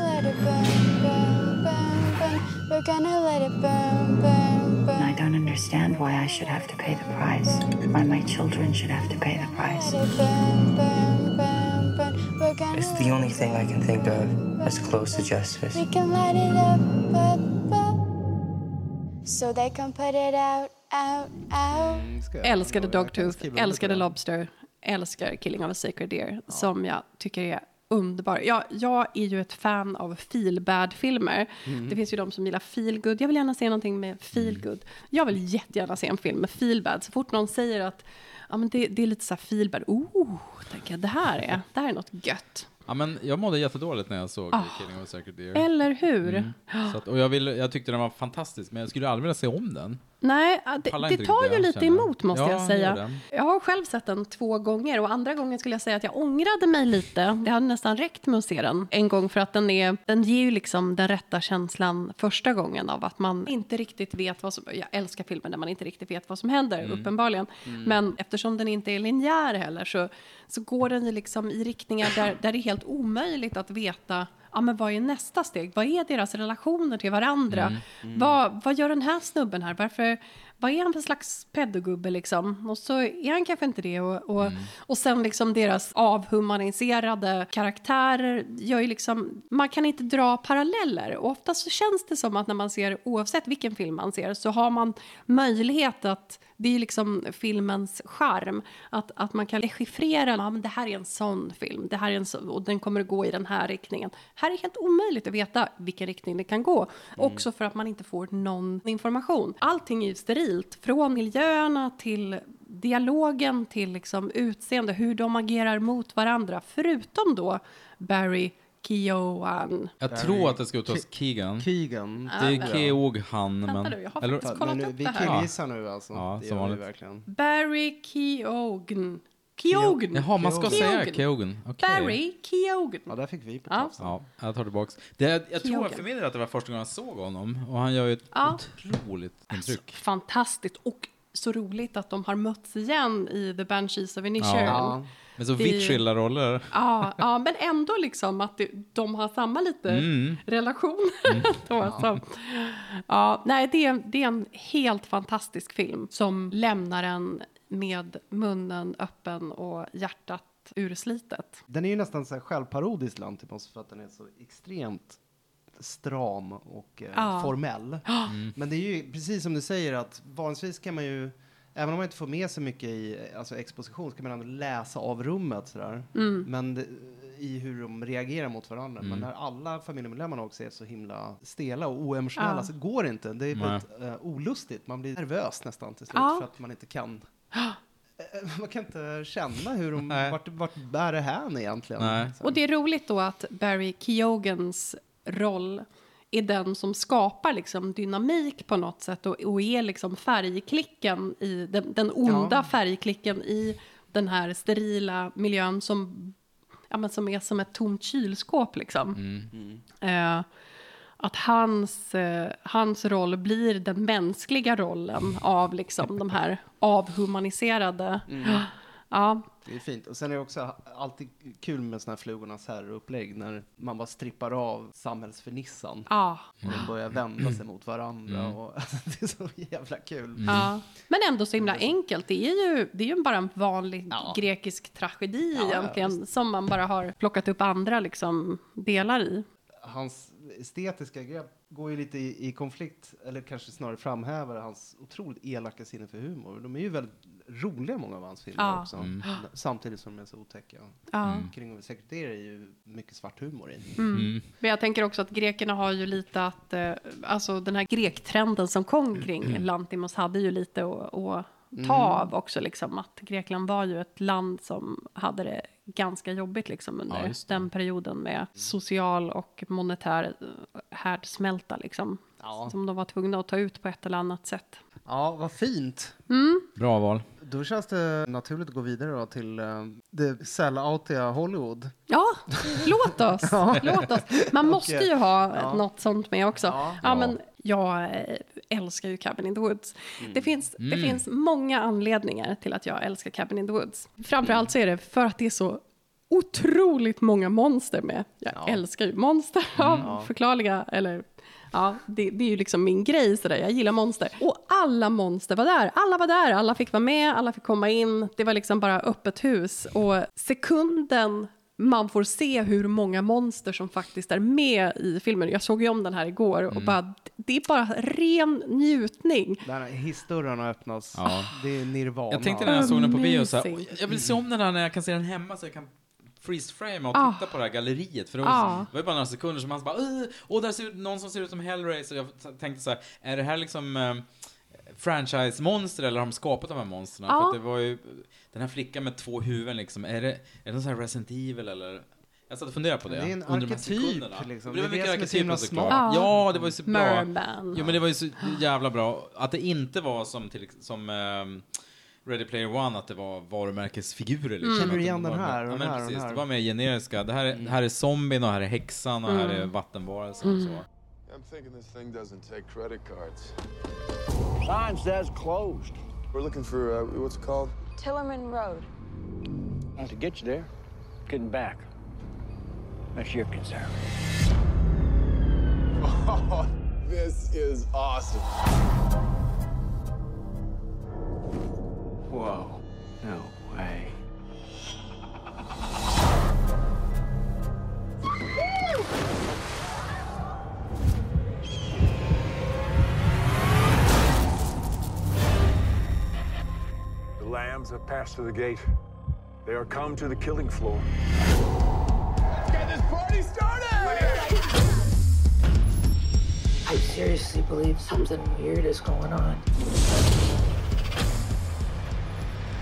We're gonna let it burn, burn, burn. I don't understand why I should have to pay the price. Why my children should have to pay the price. It's the only thing I can think of that's close to justice. We can light it up, up, up. So they can put it out, out, out. Mm, Älskade Dogtooth, älskade. Lobster, älskar Killing of a Sacred Deer, som jag tycker är underbar. Jag, jag är ju ett fan av feel filmer Mm. Det finns ju de som gillar feel good. Jag vill gärna se någonting med feel good. Jag vill jättegärna se en film med feel bad. Så fort någon säger att ja, men det, det är lite så här feel bad, oh, tänker jag, det här är, det här är något gött. Ja, men jag mådde jättedåligt när jag såg Ah. Killing of a Sacred Deer. Eller hur? Mm. Att, och jag, vill, jag tyckte den var fantastisk, men jag skulle aldrig vilja se om den. Nej, ja, det, det tar ju lite emot måste Ja, jag säga. Jag har själv sett den två gånger och andra gången skulle jag säga att jag ångrade mig lite. Det hade nästan räckt med att se den en gång för att den, är, den ger ju liksom den rätta känslan första gången av att man inte riktigt vet vad som... Jag älskar filmer där man inte riktigt vet vad som händer, Mm. uppenbarligen. Men eftersom den inte är linjär heller så, så går den ju liksom i riktningar där, där det är helt omöjligt att veta ja, men vad är nästa steg? Vad är deras relationer till varandra? Vad, vad gör den här snubben här? Varför, vad är han för slags pedogubbe liksom? Och så är han kanske inte det. Och, och, och sen liksom deras avhumaniserade karaktärer gör ju liksom, man kan inte dra paralleller. Och ofta så känns det som att när man ser, oavsett vilken film man ser, så har man möjlighet att det är liksom filmens charm. Att, att man kan dechiffrera, ja men det här är en sån film, det här är en så, och den kommer att gå i den här riktningen. Här är helt omöjligt att veta vilken riktning det kan gå. Också för att man inte får någon information. Allting är ju sterilt, från miljöerna till dialogen till liksom utseende, hur de agerar mot varandra. Förutom då Barry Keoghan. Jag tror att det ska uttalas Keegan. Keegan. Det är Keoghan, men... Vänta du, jag har eller, faktiskt Men kollat nu, upp vi det här. killgissar nu alltså. Ja, det som gör vi vanligt. verkligen. Barry Keoghan. Keoghan. Jaha, man ska Keoghan. säga Keoghan. Okej. Barry Keoghan. Ja, där fick vi på Ja. Ja, jag tar tillbaks. Det, jag tror Keoghan. för min del att det var första gången jag såg honom. Och han gör ju ett Ja. otroligt intryck. Fantastiskt. Och så roligt att de har mötts igen i The Banshees of Inisherin. Ja. Ja. Men så vitt skilda roller. Ja, men ändå liksom att det, de har samma lite Mm. relation. Då, så. Ja, nej, det, är, det är en helt fantastisk film som lämnar en med munnen öppen och hjärtat urslitet. Den är ju nästan så här självparodisk Lantimos för att den är så extremt stram och eh, Ja. formell. Men det är ju precis som du säger att vanligtvis kan man ju Även om man inte får med sig mycket i alltså exposition så kan man ändå läsa av rummet sådär. Mm. Men det, i hur de reagerar mot varandra. Men när alla familjemedlemmarna också är så himla stela och oemotionella Ja. så går det inte. Det är väldigt uh, olustigt. Man blir nervös nästan till slut Ja. för att man inte kan Eh, man kan inte känna hur de, Nej. vart, vart bär det hän egentligen. Och det är roligt då att Barry Keogans roll är den som skapar liksom dynamik på något sätt och, och är liksom färgklicken i den, den onda Ja. färgklicken i den här sterila miljön som, ja, men som är som ett tomt kylskåp liksom. Eh, att hans, eh, hans roll blir den mänskliga rollen av liksom de här avhumaniserade. Ja, Det är fint. Och sen är det också alltid kul med såna här flugornas herre-upplägg när man bara strippar av samhällsfernissan ja. och de börjar vända sig mot varandra. Och, det är så jävla kul. Ja. Men ändå så himla enkelt. Det är ju, det är ju bara en vanlig Ja. grekisk tragedi Ja, ja, egentligen. som man bara har plockat upp andra liksom, delar i. Hans estetiska grepp går ju lite i, i konflikt, eller kanske snarare framhäver hans otroligt elaka sinne för humor. De är ju väldigt roliga, många av hans filmer Ja. också. Samtidigt som de är så otäcka. Ja. Kring och sekreterare är ju mycket svart humor i. Men jag tänker också att grekerna har ju lite att, eh, alltså den här grektrenden som kom kring Lantimos hade ju lite att, att ta av också liksom. Att Grekland var ju ett land som hade det ganska jobbigt liksom under Ja, den perioden med social och monetär härdsmälta liksom. Ja. Som de var tvungna att ta ut på ett eller annat sätt. ja, vad fint. Bra val. Då känns det naturligt att gå vidare då till uh, det selloutiga Hollywood. Ja, låt oss. låt oss. Man måste ju ha något sånt med också. Ja, Ja. men jag eh, älskar ju Cabin in the Woods. Det, finns, det finns många anledningar till att jag älskar Cabin in the Woods. Framförallt så är det för att det är så otroligt många monster med. Jag älskar ju monster av förklarliga, eller Ja, det, det är ju liksom min grej sådär. Jag gillar monster. Och alla monster var där. Alla var där. Alla fick vara med, alla fick komma in. Det var liksom bara öppet hus. Och sekunden man får se hur många monster som faktiskt är med i filmen. Jag såg ju om den här igår och bara, det är bara ren njutning. Där hissdörrarna öppnas. Ja. Det är nirvana. Jag tänkte när jag såg den på bio så här, Amazing. "Oj, jag vill se om den här när jag kan se den hemma så jag kan freeze-frame och Ah. titta på det här galleriet. För det var, Ah. det var ju bara några sekunder som man så bara "Åh, där ser ut någon som ser ut som Hellraiser. Jag tänkte så här, är det här liksom eh, franchise-monster eller har de skapat de här monstren? Ja. För att det var ju den här flickan med två huvuden liksom, är det, är det någon sån här Resident Evil eller? Jag satt och funderade på det. Det är en de arketyp, sekunderna. liksom. Det var Det är mycket det som är så arketyper himla såklart. smart. Ja, det var ju så bra. Merman. Jo men det var ju så jävla bra. Att det inte var som, till, som ehm, Ready Player One, att det var varumärkesfigurer. Liksom. Känner du igen de den här och Ja den men här och precis, den här? det var mer generiska. Det här, är- här är zombien och här är häxan och här är vattenvarelsen och så. I'm thinking this thing doesn't take credit cards. Sign says closed. We're looking for, uh, what's it called? Tillerman Road. Not to get you there, getting back. That's your concern. Oh, this is awesome. Whoa. No way. The lambs have passed through the gate. They are come to the killing floor. Get this party started! I seriously believe something weird is going on.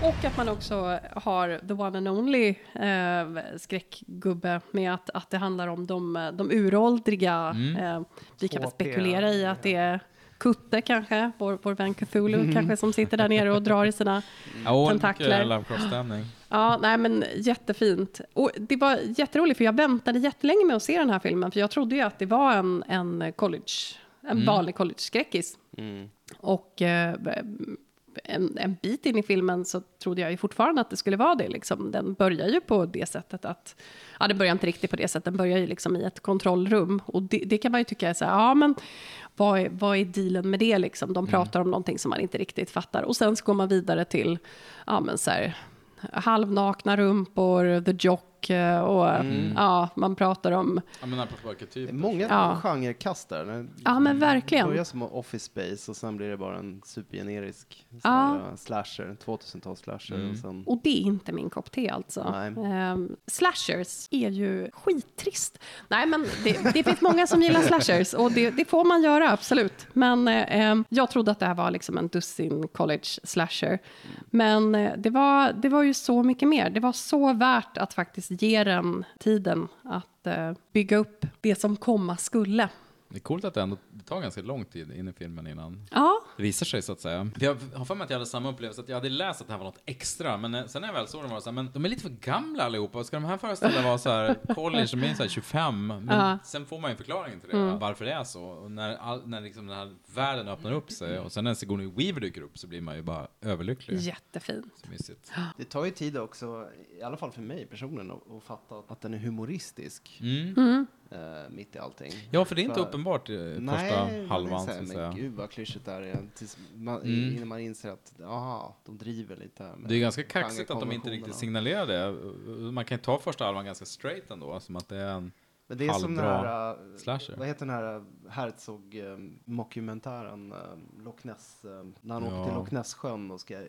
Och att man också har the one and only eh, skräckgubbe med att, att det handlar om de, de uråldriga. Eh, vi kan väl 2P, spekulera i att det är Kutte kanske, vår, vår vän Cthulhu kanske som sitter där nere och drar i sina Ja, tentakler. Ja, nej men jättefint. Och det var jätteroligt för jag väntade jättelänge med att se den här filmen för jag trodde ju att det var en, en college, en vanlig college-skräckis. Och eh, en, en bit in i filmen så trodde jag ju fortfarande att det skulle vara det. Liksom. Den börjar ju på det sättet att, ja den börjar inte riktigt på det sättet, den börjar ju liksom i ett kontrollrum. Och det, det kan man ju tycka är så här, ja men vad är, vad är dealen med det liksom? De pratar om någonting som man inte riktigt fattar. Och sen så går man vidare till, ja men så här, halvnakna rumpor, the jock eh, och ja, man pratar om, Ja men Det är många Ja. genrekast där. Det ja men verkligen. börjar som Office Space och sen blir det bara en supergenerisk Ja. uh, slasher, 2000-tals slasher. Mm. Och sen, Och det är inte min kopp te alltså. Ehm, slashers är ju skittrist. Nej, men det, det finns många som gillar slashers och det, det får man göra, absolut. Men eh, ehm, jag trodde att det här var liksom en dussin college slasher. Men eh, det, var, det var ju så mycket mer. Det var så värt att faktiskt ge den tiden att eh, bygga upp det som komma skulle. Det är coolt att det ändå det tar ganska lång tid in i filmen innan Ja, det visar sig så att säga. Jag har för mig att jag hade samma upplevelse, att jag hade läst att det här var något extra, men eh, sen när jag väl såg dem var det så här, men de är lite för gamla allihopa, ska de här föreställa vara så här college, de är så här 25, men Ja. sen får man ju förklaringen till det, varför det är så. Och när, all, när liksom den här världen öppnar upp sig, och sen när Sigourney Weaver dyker upp så blir man ju bara överlycklig. jättefint. Så mysigt. det tar ju tid också, i alla fall för mig personligen, att, att fatta att den är humoristisk Mm. Eh, mitt i allting. Ja, för det är inte För- uppenbart Nej, första halvan, säga. Men gud vad klyschigt det är. Tills man, Mm. Innan man inser att, aha, de driver lite. Det är ganska kaxigt att de inte riktigt signalerar det. Man kan ju ta första halvan ganska straight ändå, som att det är en... Men det är som den halvbra här, äh, slasher. vad heter den här Herzog-mockumentären, äh, Loch Ness, äh, när han åker Ja. till Loch Ness-sjön och ska och,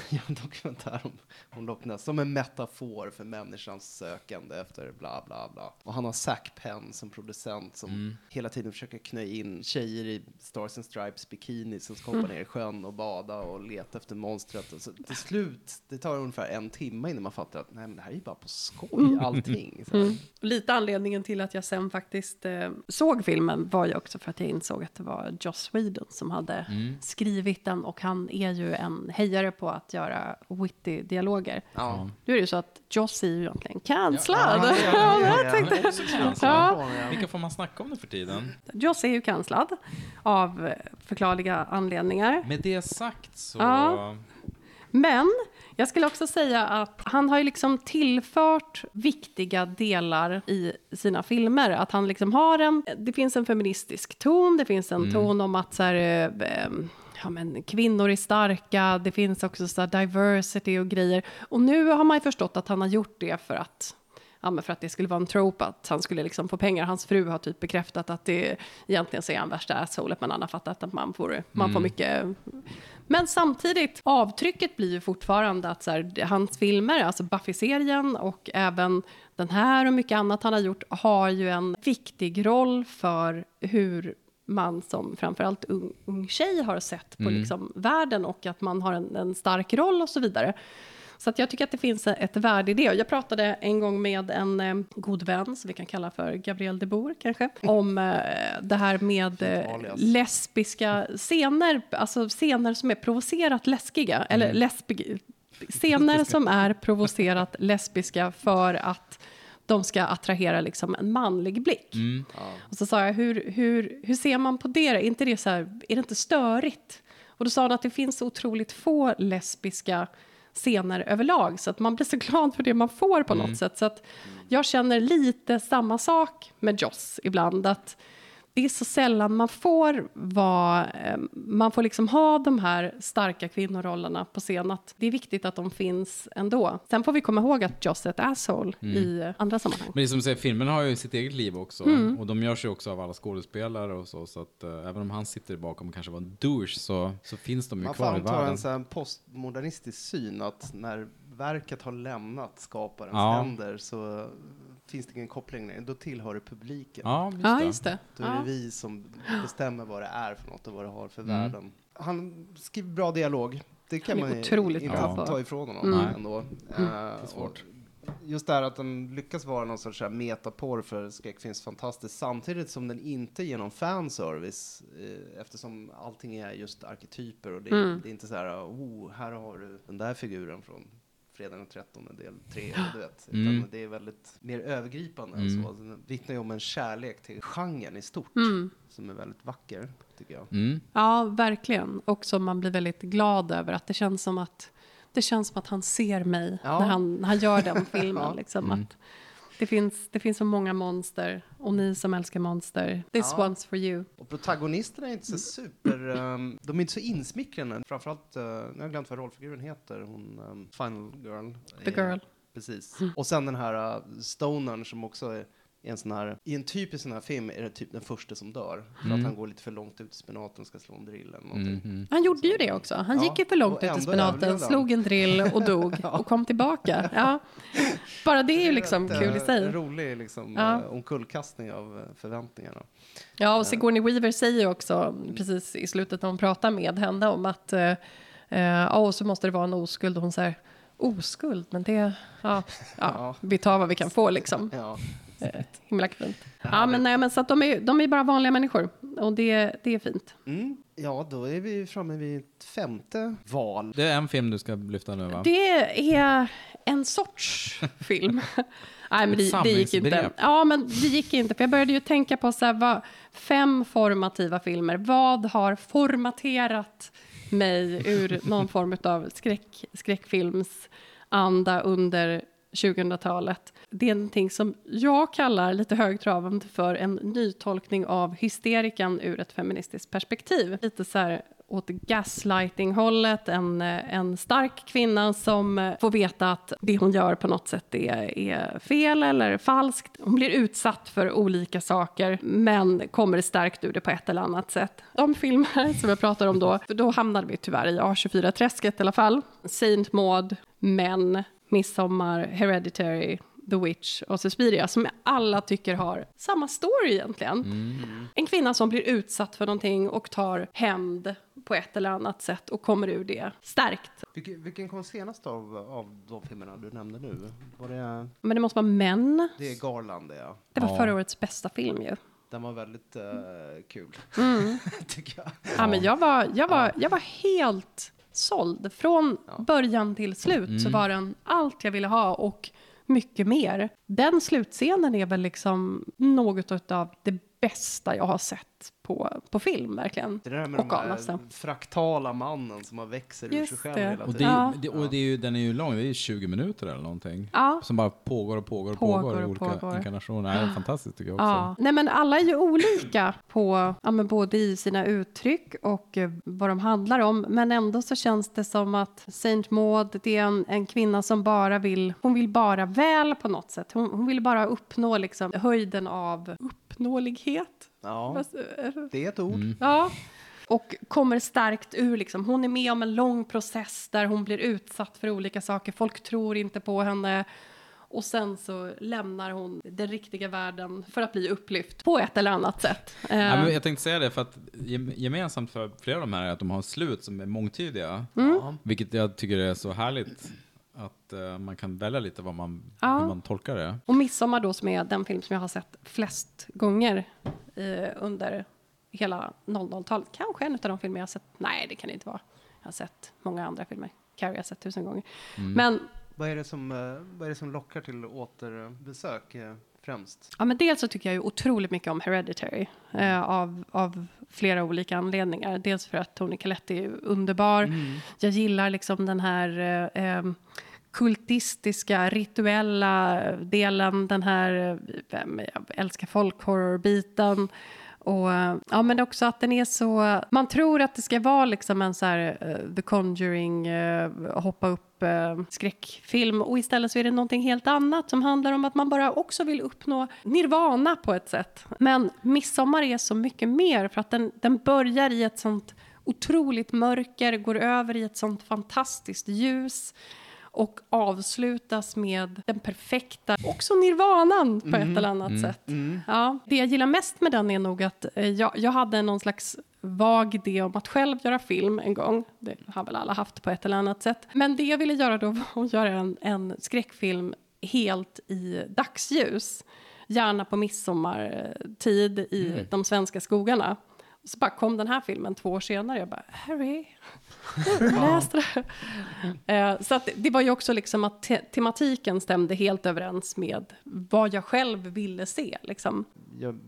göra en dokumentär om, om Loch Ness, som en metafor för människans sökande efter bla bla bla. Och han har Zac Penn som producent som Mm. hela tiden försöker knö in tjejer i Stars and Stripes bikini som ska Mm. hoppa ner i sjön och bada och leta efter monstret. Och så, till slut, det tar ungefär en timme innan man fattar att nej men det här är ju bara på skoj allting. Så här. Lite anledningen till att jag sen faktiskt eh, såg filmen var ju också för att jag insåg att det var Joss Whedon som hade Mm. skrivit den och han är ju en hejare på att göra witty dialoger. Ja. Nu är det ju så att Joss är ju egentligen cancellad. Ja, ja, ja, ja. Vilka får man snacka om nu för tiden? Joss är ju cancellad av förklarliga anledningar. Med det sagt så... Ja. Men Jag skulle också säga att han har ju liksom tillfört viktiga delar i sina filmer. Att han liksom har en, det finns en feministisk ton, det finns en ton om att så här, eh, ja, men kvinnor är starka, det finns också så diversity och grejer. Och nu har man ju förstått att han har gjort det för att Ja, för att det skulle vara en trope, att han skulle liksom få pengar. Hans fru har typ bekräftat att det egentligen så är han värsta assholet, men han har fattat att man får, man får mycket men samtidigt, avtrycket blir ju fortfarande att så här, hans filmer, alltså Buffy-serien och även den här och mycket annat han har gjort, har ju en viktig roll för hur man som framförallt ung, ung tjej har sett på liksom världen och att man har en, en stark roll och så vidare. Så att jag tycker att det finns ett värde i det. Jag pratade en gång med en eh, god vän, som vi kan kalla för Gabrielle de Boer kanske, om eh, det här med eh, lesbiska scener, alltså scener som är provocerat läskiga, eller lesbi- scener som är provocerat lesbiska för att de ska attrahera liksom en manlig blick. Och så sa jag, hur, hur, hur ser man på det? Är inte det så här, är det inte störigt? Och då sa han att det finns otroligt få lesbiska scener överlag, så att man blir så glad för det man får på något sätt. Så att jag känner lite samma sak med Joss ibland, att det är så sällan man får vara, eh, man får liksom ha de här starka kvinnorollerna på scen, att det är viktigt att de finns ändå. Sen får vi komma ihåg att Joss är ett asshole i andra sammanhang. Men det är som du säger, filmen har ju sitt eget liv också. Mm. Och de görs ju också av alla skådespelare och så. Så att eh, även om han sitter bakom och kanske var en douche så, så finns de ju Man får kvar i världen. en sån här postmodernistisk syn att när verket har lämnat skaparens Ja. händer så finns det ingen koppling längre. Då tillhör det publiken. Ja, just Ja, det. just det. Då är Ja. det vi som bestämmer vad det är för något och vad det har för Mm. värden. Han skriver bra dialog. Det kan man otroligt inte bra på. ta ifrån honom Mm. ändå. Mm. Eh, svårt. Just det här att den lyckas vara någon sorts metaporr för skräckfilm är fantastiskt samtidigt som den inte ger någon fanservice eh, eftersom allting är just arketyper och det, Mm. det är inte så här oh, här har du den där figuren från fredagen den 13 del 3, du vet. Utan Mm. det är väldigt mer övergripande Mm. än så. Den vittnar ju om en kärlek till genren i stort Mm. som är väldigt vacker, tycker jag. Mm. Ja, verkligen. Och som man blir väldigt glad över. Att det känns som att, det känns som att han ser mig Ja. när, han, när han gör den filmen. Ja. liksom, Mm. att det, finns, det finns så många monster. Och ni som älskar monster, this Ja. one's for you. Och protagonisterna är inte så super, ehm, de är inte så insmickrande. Framförallt, uh, nu har jag glömt vad rollfiguren heter, hon um, Final Girl. The är- girl. Precis. Och sen den här uh, Stonern som också är en sån här, I en typisk sån här film är det typ den första som dör. För Mm. att han går lite för långt ut i spenaten och ska slå en drill eller någonting. Mhm. Han gjorde ju det också. Han Ja, gick ju för långt ut i spenaten, slog en drill och dog och kom tillbaka. Ja. Bara det är ju liksom rätt, kul i eh, sig. rolig liksom, Ja. eh, omkullkastning av eh, förväntningarna. Ja, och Sigourney Weaver säger ju också precis i slutet när hon pratar med henne om att ja, och så måste det vara en oskuld och hon säger oskuld, men det, ja, ja, Ja. vi tar vad vi kan få liksom. Ja. Eh, himla fint. Ja, men nej, men så att de är, de är bara vanliga människor och det, det är fint. Mm. ja, då är vi framme vid ett femte val. Det är en film du ska lyfta nu va? Det är en sorts film. Nej, men det, det gick inte. Ja, men det gick inte. För jag började ju tänka på så här, vad, fem formativa filmer. Vad har formaterat mig ur någon form av skräck, skräckfilmsanda under 2000-talet. Det är någonting som jag kallar lite högtravande för en nytolkning av hysterikan ur ett feministiskt perspektiv. Lite så här åt gaslighting-hållet, en, en stark kvinna som får veta att det hon gör på något sätt är, är fel eller falskt. Hon blir utsatt för olika saker, men kommer stärkt ur det på ett eller annat sätt. De filmer som jag pratar om då, för då hamnade vi tyvärr i A24-träsket i alla fall. Saint Maud, Men, Midsommar, Hereditary, The Witch och Suspiria som alla tycker har samma story egentligen. En kvinna som blir utsatt för någonting och tar hämnd på ett eller annat sätt och kommer ur det stärkt. Vilken, vilken kom senast av, av de filmerna du nämnde nu? Var det, Men det måste vara män. det är Garland, ja. Det var Ja. förra årets bästa film ju. Den var väldigt eh, kul, tycker jag. Ja, men jag, var, jag, var, jag var helt såld. Från Ja. början till slut så var den allt jag ville ha och mycket mer. Den slutscenen är väl liksom något av det bästa jag har sett på, på film, verkligen. Det där med Och den av här fraktala mannen som har växer ur Just sig själv det. hela Och, det tiden. är, Ja. det, och det är ju, den är ju lång, det är ju 20 minuter eller någonting. Ja. Som bara pågår och pågår och Pågår pågår, i och olika pågår. inkarnationer. Det är fantastiskt tycker jag också. Ja. Nej, men alla är ju olika på, ja, men både i sina uttryck och eh, vad de handlar om. Men ändå så känns det som att Saint Maud, det är en, en kvinna som bara vill, hon vill bara väl på något sätt. Hon, hon vill bara uppnå liksom höjden av uppnåelighet. Ja, s- det är ett ord. Mm. Ja. Och kommer starkt ur. Liksom. Hon är med om en lång process där hon blir utsatt för olika saker. Folk tror inte på henne. Och sen så lämnar hon den riktiga världen för att bli upplyft på ett eller annat sätt. Eh, Ja, men jag tänkte säga det för att gem- gemensamt för flera av de här är att de har slut som är mångtydiga. Mm. Vilket jag tycker är så härligt. Att eh, man kan välja lite vad man, Ja. hur man tolkar det. Och Midsommar då som är den film som jag har sett flest gånger eh, under hela 00-talet. Kanske en av de filmer jag har sett. Nej, det kan det inte vara. Jag har sett många andra filmer. Carrie har jag sett tusen gånger. Mm. Men Vad, är det som, eh, vad är det som lockar till återbesök främst? Ja, men dels så tycker jag ju otroligt mycket om Hereditary eh, av, av flera olika anledningar. Dels för att Tony Collette är underbar. Jag gillar liksom den här eh, kultistiska, rituella delen, den här, jag älskar folkhorror-biten. Och, eh, ja, men också att den är så... Man tror att det ska vara liksom en så här uh, The Conjuring, uh, hoppa upp eh, skräckfilm och istället så är det någonting helt annat som handlar om att man bara också vill uppnå nirvana på ett sätt. Men Midsommar är så mycket mer för att den, den börjar i ett sånt otroligt mörker, går över i ett sånt fantastiskt ljus och avslutas med den perfekta, också nirvanan på ett eller annat sätt. Ja, det jag gillar mest med den är nog att eh, jag, jag hade någon slags vag idé om att själv göra film en gång. Det har väl alla haft på ett eller annat sätt. Men det jag ville göra då var att göra en, en skräckfilm helt i dagsljus. Gärna på midsommartid i de svenska skogarna. Så bara kom den här filmen två år senare. Jag bara, Harry, läs det. Eh, Så att det var ju också liksom att te- tematiken stämde helt överens med vad jag själv ville se. Liksom. Jag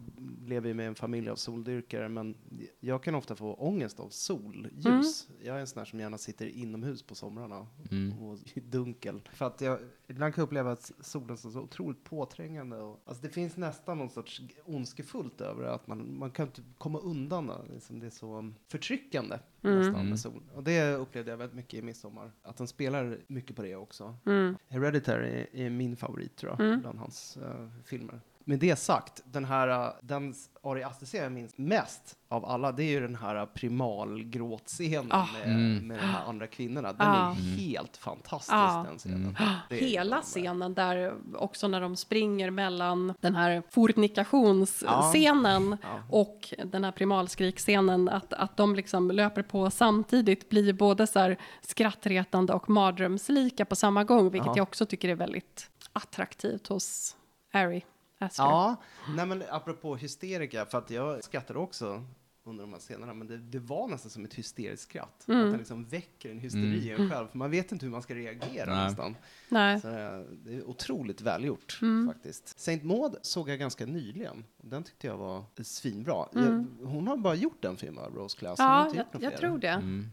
lever ju med en familj av soldyrkare, men jag kan ofta få ångest av solljus. Mm. Jag är en sån här som gärna sitter inomhus på somrarna Mm. och i dunkel. För att jag ibland kan uppleva att solen är så otroligt påträngande. Och, alltså det finns nästan någon sorts ondskefullt över det, att man, man kan inte komma undan det. Liksom det är så förtryckande Mm. nästan med sol. Och det upplevde jag väldigt mycket i Midsommar. Att den spelar mycket på det också. Mm. Hereditary är, är min favorit tror jag, bland hans eh, filmer. Med det sagt, den här, eh, den Ari Aster jag minns mest av alla, det är ju den här primalgråtscenen Ah. med, Mm. med de här andra kvinnorna. Den Ah. är helt fantastisk Ah. den scenen. Mm. Hela scenen där också när de springer mellan den här fornikationsscenen och den här primalskrikscenen, att, att de liksom löper på samtidigt blir både så här skrattretande och mardrömslika på samma gång, vilket Ja. jag också tycker är väldigt attraktivt hos Ari Aster. Ja, nej men apropå hysterika, för att jag skrattade också under de här scenerna, men det, det var nästan som ett hysteriskt skratt. Mm. Att den liksom väcker en hysteri i en själv, för man vet inte hur man ska reagera Nej. nästan. Nej. Så eh, det är otroligt välgjort Mm. faktiskt. Saint Maud såg jag ganska nyligen. Den tyckte jag var svinbra. Mm. Jag, hon har bara gjort en film, va, Rose Class. Hon Ja, inte jag, jag tror det. Mm.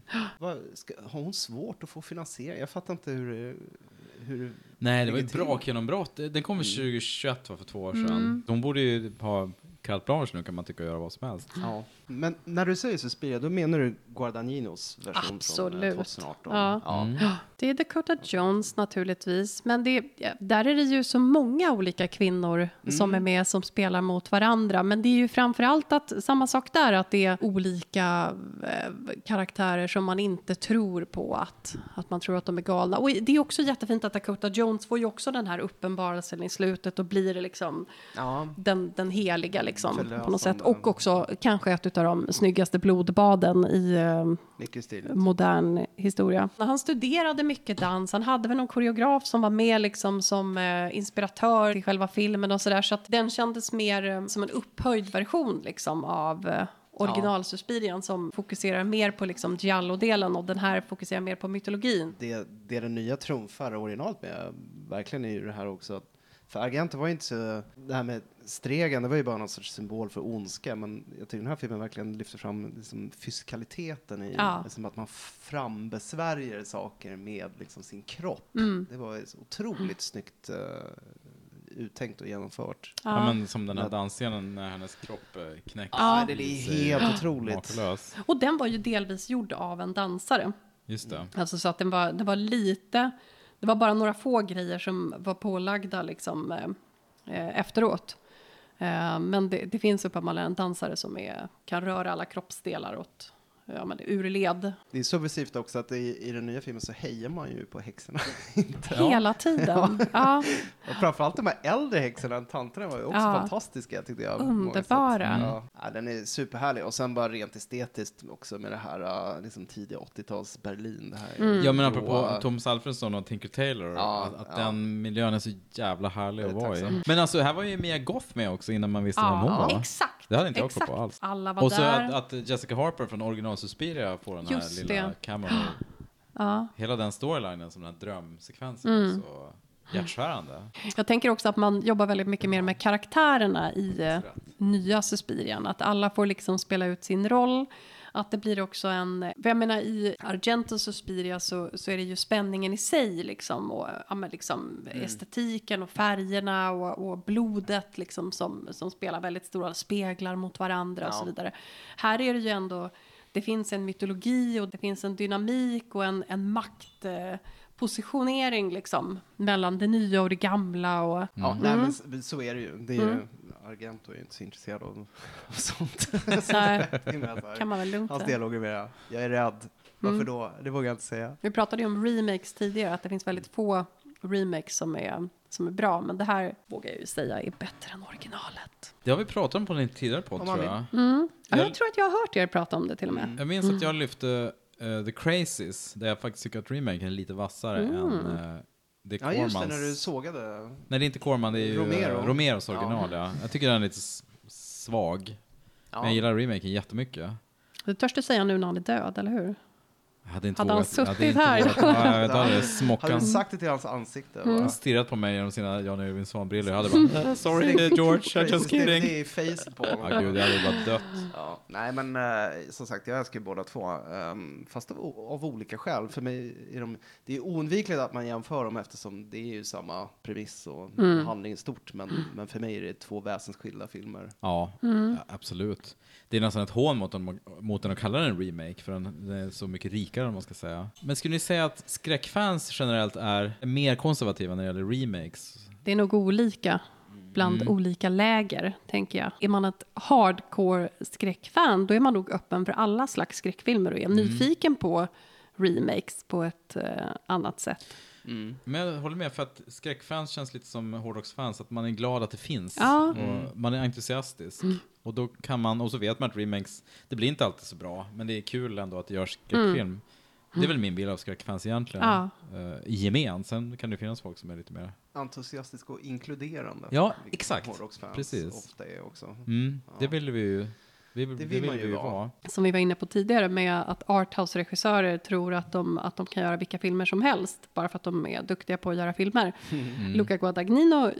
Ska, har hon svårt att få finansiering? Jag fattar inte hur, det- hur Nej, det var ett bra till. genombrott. Den kom väl 2021, var för två år sedan. Mm. De borde ju ha carte blanche nu kan man tycka och göra vad som helst. Ja. Men när du säger Suspiria, då menar du Guardaninos version från Absolut. eh, 2018? Ja. Mm. Det är Dakota Jones naturligtvis, men det, ja, där är det ju så många olika kvinnor som är med som spelar mot varandra. Men det är ju framför allt att, samma sak där, att det är olika eh, karaktärer som man inte tror på att, att man tror att de är galna. Och det är också jättefint att Dakota Jones får ju också den här uppenbarelsen i slutet och blir liksom Ja. den, den heliga liksom Förlösande. på något sätt. Och också kanske ett av de snyggaste blodbaden i eh, modern historia. Han studerade mycket dans, han hade väl någon koreograf som var med liksom som eh, inspiratör till själva filmen och sådär. Så att den kändes mer eh, som en upphöjd version liksom av eh, original-Suspirian som fokuserar mer på liksom giallo-delen och den här fokuserar mer på mytologin. Det, det den nya trumfar originalet med, verkligen är ju det här också att för Argento var ju inte så, det här med Stregen, det var ju bara någon sorts symbol för ondska, men jag tycker den här filmen verkligen lyfter fram liksom, fysikaliteten i, Ja. liksom att man frambesvärjer saker med liksom, sin kropp. Mm. Det var så otroligt snyggt uh, uttänkt och genomfört. Ja, men som den här dansscenen när hennes kropp eh, knäcks. Ja, det är helt otroligt. Makalös. Och den var ju delvis gjord av en dansare. Just det. Alltså så att den var, det var lite, det var bara några få grejer som var pålagda liksom eh, eh, efteråt. Eh, men det, det finns uppenbarligen dansare som är, kan röra alla kroppsdelar åt, ja men ur led. Det är subversivt också att i, i den nya filmen så hejar man ju på häxorna. Hela tiden. Ja. Och framförallt de här äldre häxorna, tanterna var ju också Ja. fantastiska tyckte jag. Underbara. Ja. Ja, den är superhärlig. Och sen bara rent estetiskt också med det här uh, liksom tidiga 80-tals Berlin. Det här Mm. Ja men apropå Thomas Alfredsson och Tinker Tailor, Ja, att, att ja. den miljön är så jävla härlig att vara i. Men alltså här var ju Mia Goth med också innan man visste vem hon Ja, var. exakt. Det hade inte jag koll exakt. på alls. Alla var Och så där. att, att Jessica Harper från original Suspiria får den här Just lilla det. kameran. Ja. Hela den storylinen som den här drömsekvensen Mm. så hjärtskärande. Jag tänker också att man jobbar väldigt mycket mer med karaktärerna i eh, nya Suspirian. Att alla får liksom spela ut sin roll. Att det blir också en... Jag menar i Argento Suspiria så, så är det ju spänningen i sig liksom. Och ja, liksom estetiken och färgerna och, och blodet liksom som, som spelar väldigt stora speglar mot varandra och så Ja. vidare. Här är det ju ändå... Det finns en mytologi och det finns en dynamik och en, en makt... Eh, positionering liksom mellan det nya och det gamla och Ja, Mm. nej, men s- så är det ju. Det är ju Mm. Argento är ju inte så intresserad av av sånt. Nej, så här, kan man väl lugnt Hans säga. dialog är mer, jag är rädd. Varför Mm. då? Det vågar jag inte säga. Vi pratade ju om remakes tidigare, att det finns väldigt få remakes som är, som är bra, men det här vågar jag ju säga är bättre än originalet. Det har vi pratat om på en tidigare podd tror jag. Mm. Ja, Jag- jag tror att jag har hört er prata om det till och med. Jag minns att jag lyfte eh, The Crazies, där jag faktiskt tycker att remaken är lite vassare Mm. än uh, det Ja, just det, när du sågade. Nej, det är inte Corman, det är ju Romero. Romero. Romeros original. Ja. Jag tycker den är lite svag. Ja. Men jag gillar remaken jättemycket. Det törs du säga nu när han är död, eller hur? Jag hade inte Hade han vågat- suttit inte här? vågat- Ja, jag vet, hade Hade du sagt det till hans ansikte? Mm. va? stirrat på mig genom sina Jan Irving Svan-brillor. Jag hade bara, "Eh, sorry George, I'm just Det, kidding. det är facet på honom. Ja, gud, jag hade bara dött. Ja, nej, men eh, som sagt, jag älskar ju båda två, ehm, fast av, av olika skäl. För mig är de, det är oundvikligt att man jämför dem eftersom det är ju samma premiss och Mm. handling i stort. Men, men för mig är det två väsensskilda filmer. Ja, Mm. ja, absolut. Det är nästan ett hån mot den, mot den att kalla den en remake, för den, är så mycket rikare om man ska säga. Men skulle ni säga att skräckfans generellt är mer konservativa när det gäller remakes? Det är nog olika bland Mm. olika läger, tänker jag. Är man ett hardcore skräckfan, då är man nog öppen för alla slags skräckfilmer och är Mm. nyfiken på remakes på ett eh, annat sätt. Men jag håller med, för att skräckfans känns lite som hårdrocksfans, att man är glad att det finns. Ja. Och man är entusiastisk. Och då kan man, och så vet man att remakes, det blir inte alltid så bra, men det är kul ändå att det görs skräckfilm. Det är väl min bild av skräckfans egentligen. Ja. Uh, gemen, sen kan det finnas folk som är lite mer... Entusiastisk och inkluderande. Ja, exakt. hårdrocksfans Precis. ofta är också. Mm, Det Ja. vill vi ju, vi, det vill vill, man ju vara. vara. Som vi var inne på tidigare med att arthouse-regissörer tror att de, att de kan göra vilka filmer som helst bara för att de är duktiga på att göra filmer. Mm. Luca Guadagnino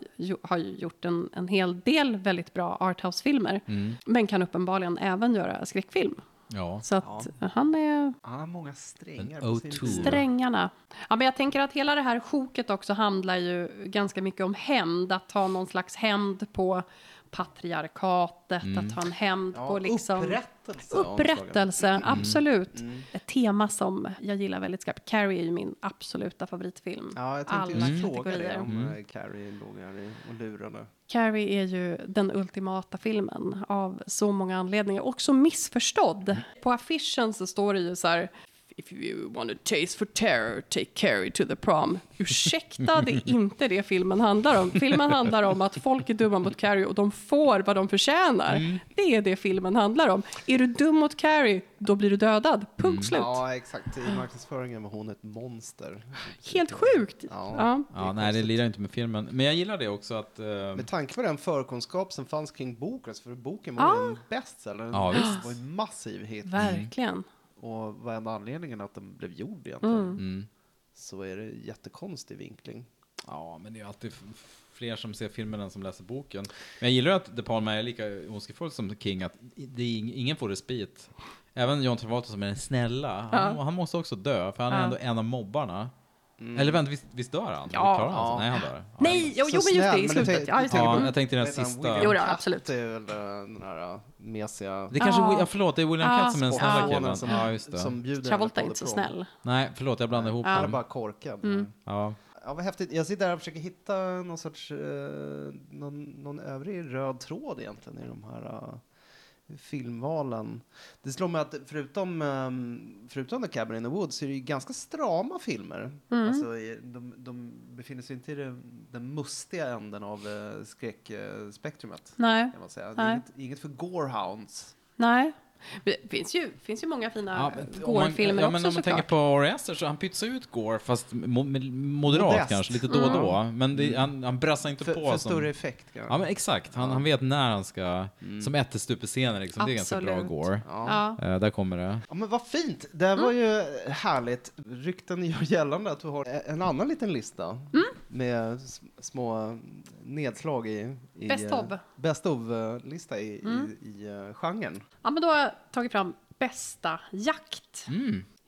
har ju gjort en, en hel del väldigt bra arthouse-filmer Mm. men kan uppenbarligen även göra skräckfilm. Ja. Så att han är Han har många strängar på sin O2. lyra. strängarna. Ja, men jag tänker att hela det här sjoket också handlar ju ganska mycket om hämnd. Att ta någon slags hämnd på patriarkatet, att ta en hämnd Ja, på liksom... upprättelse. Upprättelse, absolut. Mm. Ett tema som jag gillar väldigt skarpt. Carrie är ju min absoluta favoritfilm. Ja, jag tänkte Alla just fråga det kategorier. om Mm. mm. Carrie låg här och lurade. Carrie är ju den ultimata filmen av så många anledningar. Också missförstådd. På affischen så står det ju så här If you want a taste for terror, take Carrie to the prom. Ursäkta, det är inte det filmen handlar om. Filmen handlar om att folk är dumma mot Carrie och de får vad de förtjänar. Det är det filmen handlar om. Är du dum mot Carrie, då blir du dödad. Punkt slut. Ja, exakt. I marknadsföringen var hon ett monster. Helt sjukt. Ja. Ja. Ja, nej, det lirar inte med filmen. Men jag gillar det också att... eh, Med tanke på den förkunskap som fanns kring boken, för boken var Ja. ju en bestseller. Ja, Det visst. var en massiv hit. Verkligen. Och vad är anledningen att den blev gjord egentligen? Mm. mm. Så är det jättekonstig vinkling. Ja, men det är alltid fler som ser filmen än som läser boken. Men jag gillar att De Palma är lika ondskefull som King, att det är ing- ingen får respit. Även John Travolta som är den snälla, han, Ja. han måste också dö, för han är Ja. ändå en av mobbarna. Mm. Eller vänta, visst, visst dör han? Ja. Klarar han? Ja. Nej, han dör. Ja. Nej, jo, jo men just det, i slutet. Ja, det. Ja, jag tänkte den sista. Jo då, absolut. är väl eh, den här uh, mesiga... Det kanske, Ja. förlåt, det är William Ja. Katt som är den snälla sonen killen. som, Ja, just det. som bjuder Travolta är inte så snäll. Nej, förlåt, jag blandade ihop Ja. Han är bara korkad. Mm. Ja. Ja, vad häftigt. Jag sitter här och försöker hitta någon sorts, eh, någon, någon övrig röd tråd egentligen i de här eh, filmvalen. Det slår mig att förutom, um, förutom The Cabin in the Woods så är det ju ganska strama filmer. Mm. Alltså, de, de befinner sig inte i det, den mustiga änden av uh, skräckspektrumet. Nej, Kan man säga. Nej. inget, inget för gorehounds. nej. Det finns ju, finns ju många fina Ja, Gore-filmer ja, också men om man tänker såklart. på Ari Aster så han pytsar ut Gore, fast mo moderat Modest. kanske, lite då och då. Mm. Men det, han, han brassar inte För, på för som... större effekt kanske. Ja men exakt, han, han vet när han ska, som ättestupe-scener liksom, det är ganska bra. Gore. Ja. Ja. Eh, där kommer det. Ja, men vad fint! Det var ju härligt. Rykten gör gällande att du har en annan liten lista med små nedslag i... i Best eh, of. Best of-lista i, i, i uh, genren. ja, men då har jag tagit fram bästa jakt.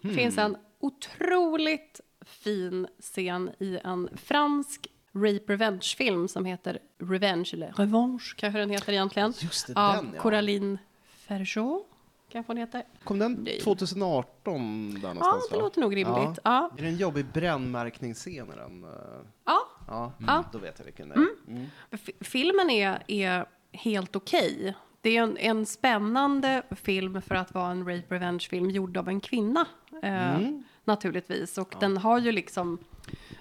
Det finns en otroligt fin scen i en fransk rape revenge-film som heter Revenge, eller Revanche kanske den heter egentligen. Just det, av den ja. Coraline Ferjot, kanske hon heter. Kom den Nej. 2018 där Ja, det va? låter nog rimligt. Ja. Är det en jobbig brännmärkningsscen i den? Ja. Ja, Ja. då vet jag vilken det är. Mm. F- Filmen är, är helt okej. Det är en, en spännande film för att vara en rape revenge-film gjord av en kvinna. Eh, Mm. Naturligtvis. Och den har ju liksom...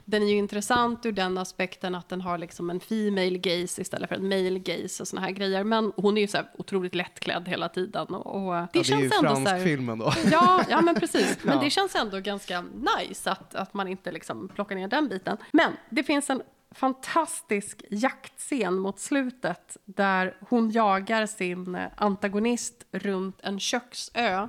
Den är ju intressant ur den aspekten att den har liksom en female gaze istället för en male gaze och såna här grejer. Men hon är ju så här otroligt lättklädd hela tiden. Och, och det, Ja, det är känns ju ändå fransk så här, filmen då. Ja, ja men precis. Men Ja. det känns ändå ganska nice att, att man inte liksom plockar ner den biten. Men det finns en fantastisk jaktscen mot slutet där hon jagar sin eh, antagonist runt en köksö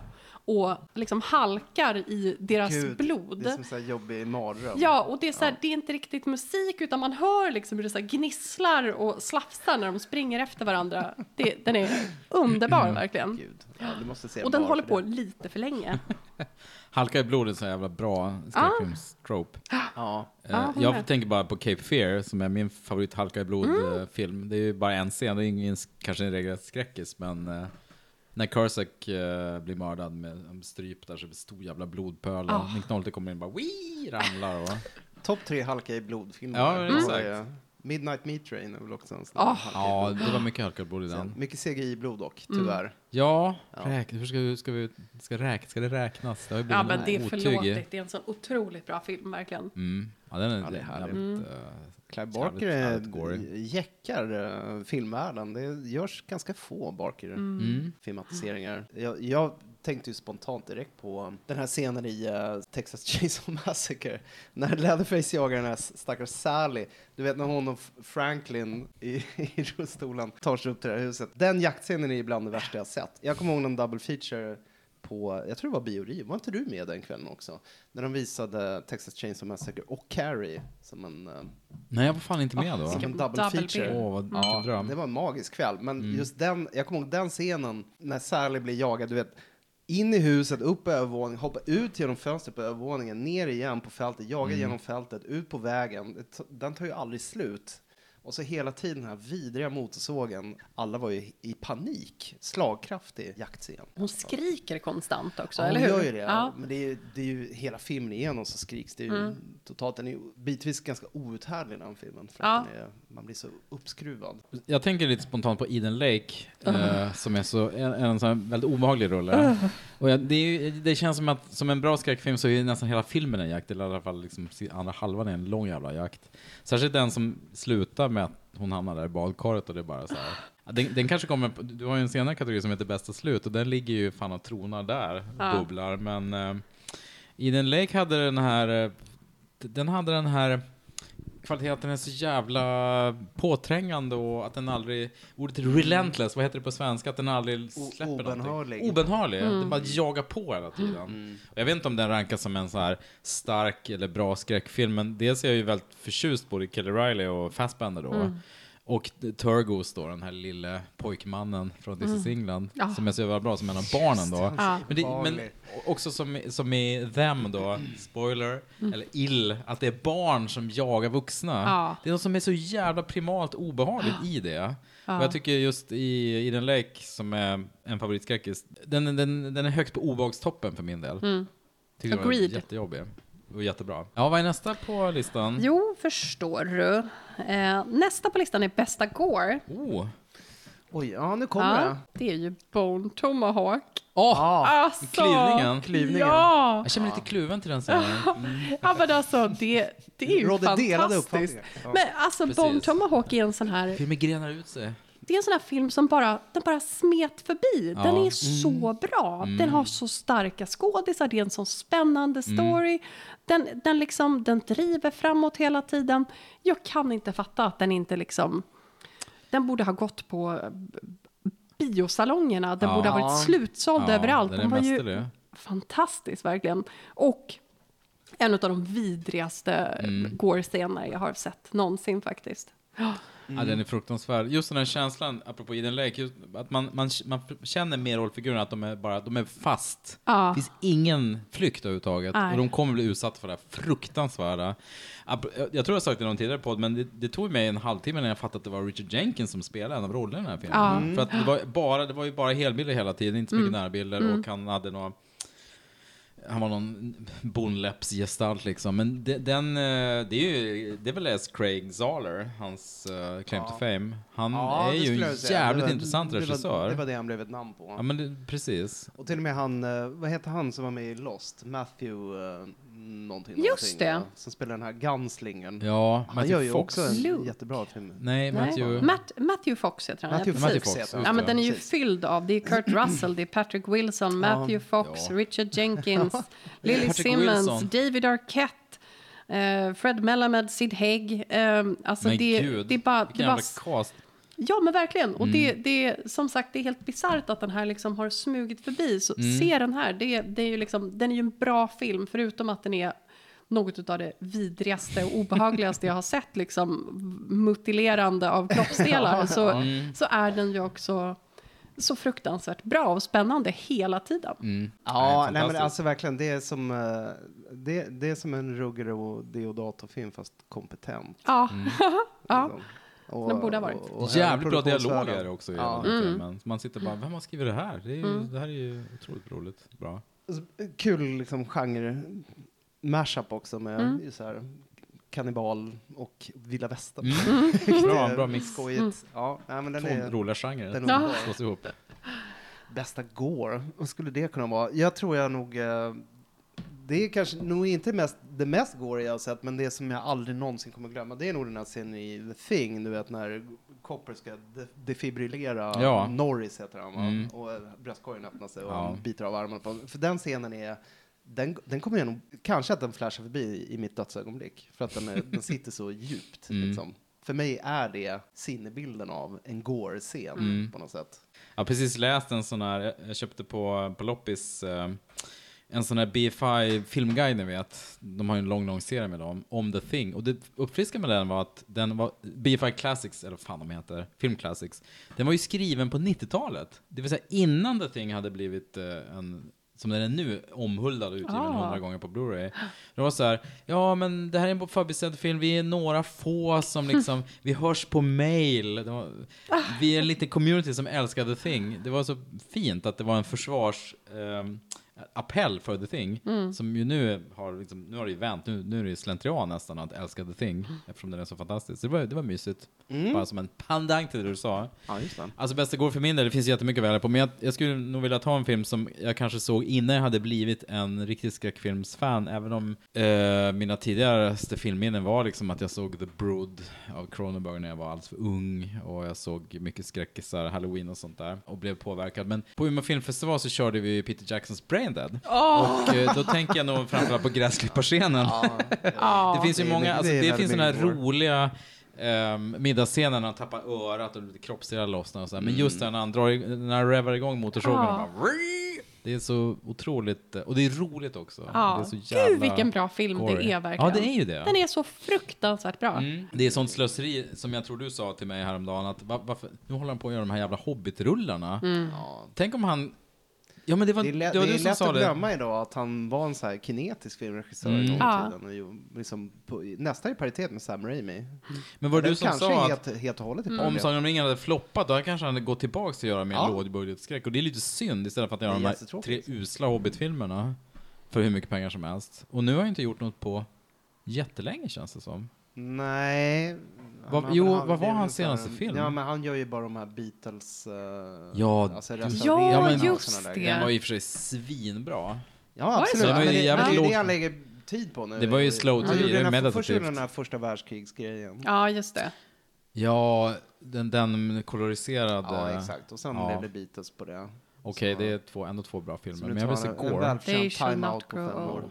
och liksom halkar i deras Gud, blod. Det är som så här jobbig mardröm. Ja, och det är, så här, det är inte riktigt musik utan man hör liksom hur det så gnisslar och slafsar när de springer efter varandra. Det, den är underbar verkligen. Gud. Ja, du måste se Och den håller på det. lite för länge. Halka i blodet är så jävla bra skräckfilmstrope. Ja. Eh, Ja, hon jag tänker bara på Cape Fear som är min favorit halka i blod-film. Det är ju bara en scen, det är ingen, kanske en regelrätt skräckis, men eh, när Cusack eh, blir mördad med en stryp där så blir det stor jävla blodpöl. Ah. Nick Nolte kommer in och bara Wii! ramlar och... Topp tre halka i blodfilmer. Ja, Så exakt. är, Midnight Meat Train är väl också en sån Ah. i Ja, det var mycket halka i blod i Sen, den. mycket CGI-blod dock, Mm. tyvärr. Ja, Ja. Räk, hur ska, vi, ska, vi, ska, räk, ska det räknas? Det har ju blivit Ja, men en det är otyg. förlåtligt. Det är en sån otroligt bra film, verkligen. Mm. Ja, den är, Ja, det är härligt. eh, Clive Barker gory. jäckar uh, filmvärlden. Det görs ganska få Mm. Barker-filmatiseringar. Jag, jag tänkte ju spontant direkt på den här scenen i eh, Texas Chainsaw Massacre. När Leatherface jagar den här stackars Sally. Du vet när hon och Franklin i, i rullstolen tar sig upp till det här huset. Den jaktscenen är ibland det värsta jag sett. Jag kommer ihåg någon double feature på, jag tror det var Bioriv, var inte du med den kvällen också? När de visade Texas Chainsaw Massacre och Carrie som en, eh, Nej, jag var fan inte med då. som en double, double feature. Åh, vad vilken Ja, dröm. det var en magisk kväll. Men Mm. just den, jag kommer ihåg den scenen när Sally blir jagad, du vet, in i huset, upp på övervåningen, hoppa ut genom fönstret på övervåningen, ner igen på fältet, jaga Mm. genom fältet, ut på vägen. Den tar ju aldrig slut. Och så hela tiden den här vidriga motorsågen. Alla var ju i panik. Slagkraftig jaktscen. Hon skriker konstant också, Ja, eller hon hur? gör ju det. Ja. Men det är, ju- det är ju hela filmen igenom så skriks det ju Mm. totalt. Den är ju bitvis ganska outhärdlig den filmen. För Ja. att den är, man blir så uppskruvad. Jag tänker lite spontant på Eden Lake, eh, som är så, en, en sån väldigt obehaglig rulle. Och jag, det, är ju, det känns som att som en bra skräckfilm så är nästan hela filmen en jakt, eller i alla fall liksom, andra halvan är en lång jävla jakt. Särskilt den som slutar med att hon hamnar där i badkaret och det är bara så här. Den, den kanske kommer, på- du har ju en senare kategori som heter bästa slut och den ligger ju fan och tronar där, Ja. bubblar. Men uh, Eden Lake hade den här, eh, den hade den här kvalitet att den är så jävla påträngande och att den aldrig, ordet relentless, vad heter det på svenska? Att den aldrig släpper obenhörlig. någonting. Obenhörlig. Mm. Den bara jagar på hela tiden. Och jag vet inte om den rankas som en så här stark eller bra skräckfilm, men dels är jag ju väldigt förtjust både i Kelly Riley och Fassbender då. Mm. Och Turgos då, den här lille pojkmannen från This is England, Ja. som är så jävla bra som en av barnen då. Ja. Men, det, men också som, som i Them då, spoiler, eller Ill, att det är barn som jagar vuxna. Ja. Det är något som är så jävla primalt obehagligt i det. Och jag tycker just i, i den Lake, som är en favoritskräckis, den, den, den är högt på obehagstoppen för min del. Tycker den var Mm. Agreed. jättejobbig. Och jättebra. Ja, vad är nästa på listan? Jo, förstår du. Eh, nästa på listan är bästa gore. Oh! Oj, ja nu kommer Ja, det är ju Bone Tomahawk. Åh! Alltså, Klyvningen. Klyvningen. Ja, Jag känner mig lite kluven till den scenen. Mm. ja men alltså det, det är det. ju delade fantastiskt. uppfattningar. Ja. Men alltså Precis. Bone Tomahawk är en sån här Filmen grenar ut sig. Det är en sån här film som bara, den bara smet förbi. Den Ja. är så bra. Den har så starka skådisar, det är en sån spännande story. Den, den, liksom, den driver framåt hela tiden. Jag kan inte fatta att den inte liksom... Den borde ha gått på biosalongerna. Den Ja. borde ha varit slutsåld Ja, överallt. den är Den var ju mästerlig. fantastisk verkligen. Och en av de vidrigaste Mm. gore-scener jag har sett någonsin faktiskt. Ja, den är fruktansvärd. Just den här känslan, apropå Eden Lake, just att man, man, man känner med rollfigurerna att de är bara, de är fast. Ja. Det finns ingen flykt överhuvudtaget. Nej. Och de kommer bli utsatta för det här fruktansvärda. Jag tror jag sagt det i någon tidigare podd, men det, det tog mig en halvtimme när jag fattade att det var Richard Jenkins som spelade en av rollerna i den här filmen. Ja. För att det var, bara, det var ju bara helbilder hela tiden, inte så mycket närbilder och han hade några han var någon bonläppsgestalt liksom. Men det, den, eh, det är ju, det är väl S. Craig Zahler, hans uh, claim to fame. Han Ja, är ju en jävligt var- intressant det var- regissör. Det var det han blev ett namn på. Ja men det, precis. Och till och med han, eh, vad heter han som var med i Lost? Matthew uh, någonting. Just någonting, det. ja, Som spelar den här gunslingen. Ja, han Matthew gör ju Fox. också en Luke. jättefra film. Nej, Nej. Matthew... Matt, Matthew Fox heter han. Matthew ja, Matthew. Fox, Ja, men den är ju Precis. fylld av, det är Kurt Russell, det är Patrick Wilson, Matthew Fox, Ja. Richard Jenkins, Lily Patrick Simmons, Wilson. David Arquette, eh, Fred Melamed, Sid Haig. Eh, alltså Men det, gud, det är bara... Det bara jävla cast. Ja, men verkligen. Och det, Mm. det som sagt, det är helt bisarrt att den här liksom har smugit förbi. Så Mm. se den här, det, det är ju liksom, den är ju en bra film, förutom att den är något av det vidrigaste och obehagligaste jag har sett, liksom mutilerande av kroppsdelar, så, Mm. så är den ju också så fruktansvärt bra och spännande hela tiden. Mm. Ja, nej, men alltså verkligen, det är som, eh, det, det är som en Ruggero och Deodato-film fast kompetent. Ja, Mm. ja. Och- Den borde ha varit. och- och Jävligt bra produktionsvärden. dialog är det också Ja. Mm. Man sitter bara, vem har skrivit det här? Det, är ju, det här är ju otroligt roligt. Bra. Alltså, Kul liksom genre mashup också med Mm. så här kannibal och vilda västern. Mm. Bra, bra mix. Skojigt. Ja, nej, men den Två är roliga genrer. den Ja. Slås ihop. Bästa går, vad skulle det kunna vara? Jag tror jag nog... Eh, det är kanske nog inte mest, det mest går jag har sett, men det som jag aldrig någonsin kommer glömma, det är nog den här scenen i The Thing, du vet när Copper ska de defibrillera Ja. Norris heter han? Mm. Och eh, bröstkorgen öppnar sig och Ja. biter av armen på. För den scenen är den, den kommer jag nog, kanske att den flashar förbi i mitt dödsögonblick. För att den, är, den sitter så djupt. Mm. Liksom. För mig är det sinnebilden av en gore-scen Mm. på något sätt. Jag har precis läst en sån här, jag- jag köpte på, på loppis eh, en sån här BFI filmguide ni vet. De har ju en lång, lång serie med dem, om The Thing. Och det uppfriskande med den var att den var, BFI Classics, eller vad fan de heter, Film Classics, den var ju skriven på 90-talet. Det vill säga innan The Thing hade blivit eh, en som den är nu, omhuldad och utgiven Ah. hundra gånger på Blu-ray. Det var så här, ja men det här är en förbisedd film, vi är några få som liksom, vi hörs på mail. Var, vi är lite community som älskar The Thing. Det var så fint att det var en försvars... ehm, appell för The Thing, som ju nu har, liksom, nu har det ju vänt, nu, nu är det ju slentrian nästan att älska The Thing, eftersom den är så fantastisk. Så det var, det var mysigt. Bara som en pandang till det du sa. Ja, just det. Alltså bästa går för min del, det finns jättemycket att välja på, men jag, jag skulle nog vilja ta en film som jag kanske såg innan jag hade blivit en riktig skräckfilmsfan, även om eh, mina tidigaste filmminnen var liksom att jag såg The Brood av Cronenberg när jag var alldeles för ung, och jag såg mycket skräckisar, Halloween och sånt där, och blev påverkad. Men på Umeå filmfestival så körde vi Peter Jacksons Brain Brain Dead. Åh! Och eh, då tänker jag nog framförallt på gräsklipparscenen. Ja. Det finns ju många, alltså, det finns sådana här roliga um, middagsscener när han tappar örat och kroppsdelar lossnar och så här. Men just när han drar, när han revar igång motorsågen Ja. och bara, Det är så otroligt, och det är roligt också. Det är Ja, så gud vilken bra film gory. det är verkligen. Ja, det är ju det. Den är så fruktansvärt bra. Mm. Det är sånt slöseri som jag tror du sa till mig häromdagen att va- varför, nu håller han på att göra de här jävla Hobbit-rullarna. Mm. Tänk om han, ja men det var, Det är lätt, det var det är som lätt sa att det. glömma idag att han var en så här kinetisk filmregissör Mm. en gång i Ja. tiden. Och ju liksom på, nästan i paritet med Sam Raimi. Men var det Den du som sa är att helt, helt och hållet Mm. om. Sagan om ringen hade floppat, då kanske han hade gått tillbaka till att göra mer Ja. lågbudgetskräck. Och det är lite synd istället för att göra de här tre usla Hobbit-filmerna för hur mycket pengar som helst. Och nu har han inte gjort något på jättelänge känns det som. Nej. Han- jo, han- vad var det hans senaste film? Ja, men han gör ju bara de här Beatles... Uh, Ja, alltså Ja, just det. Den var och för sig svinbra. Ja, det absolut. Det var ju det, jävligt men det är det han lägger tid på nu. Det var ju slow Han TV, gjorde det är den här, meditativt. först den här första världskrigsgrejen. Ja, just det. Ja, den, den koloriserade... Ja, exakt. Och sen Ja. blev det Beatles på det. Okej, Så- det är två, ändå två bra filmer. Men jag vill se Gore.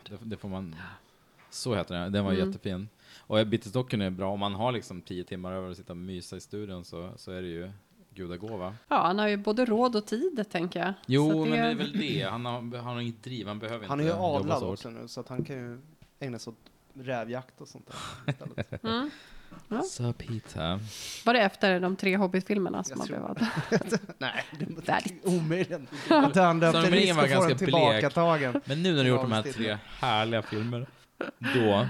Det, det får man... Så heter den. Den var Mm. jättefin. Och Bitterstocken är bra. Om man har liksom tio timmar över att sitta och mysa i studion så, så är det ju gudagåva. Ja, han har ju både råd och tid, tänker jag. Jo, Så men det är väl det. Han har, han har inget driv. Han behöver Han är inte ju jobba adlad så hårt. också nu, så att han kan ju ägna sig åt rävjakt och sånt där istället. Mm. Ja. Så Peter. Var det efter de tre Hobbit-filmerna som han blev adlad? Nej, det är omöjligt. Att han ringen risk var att få den tillbakatagen. Men nu när du gjort de här tre härliga filmerna, då...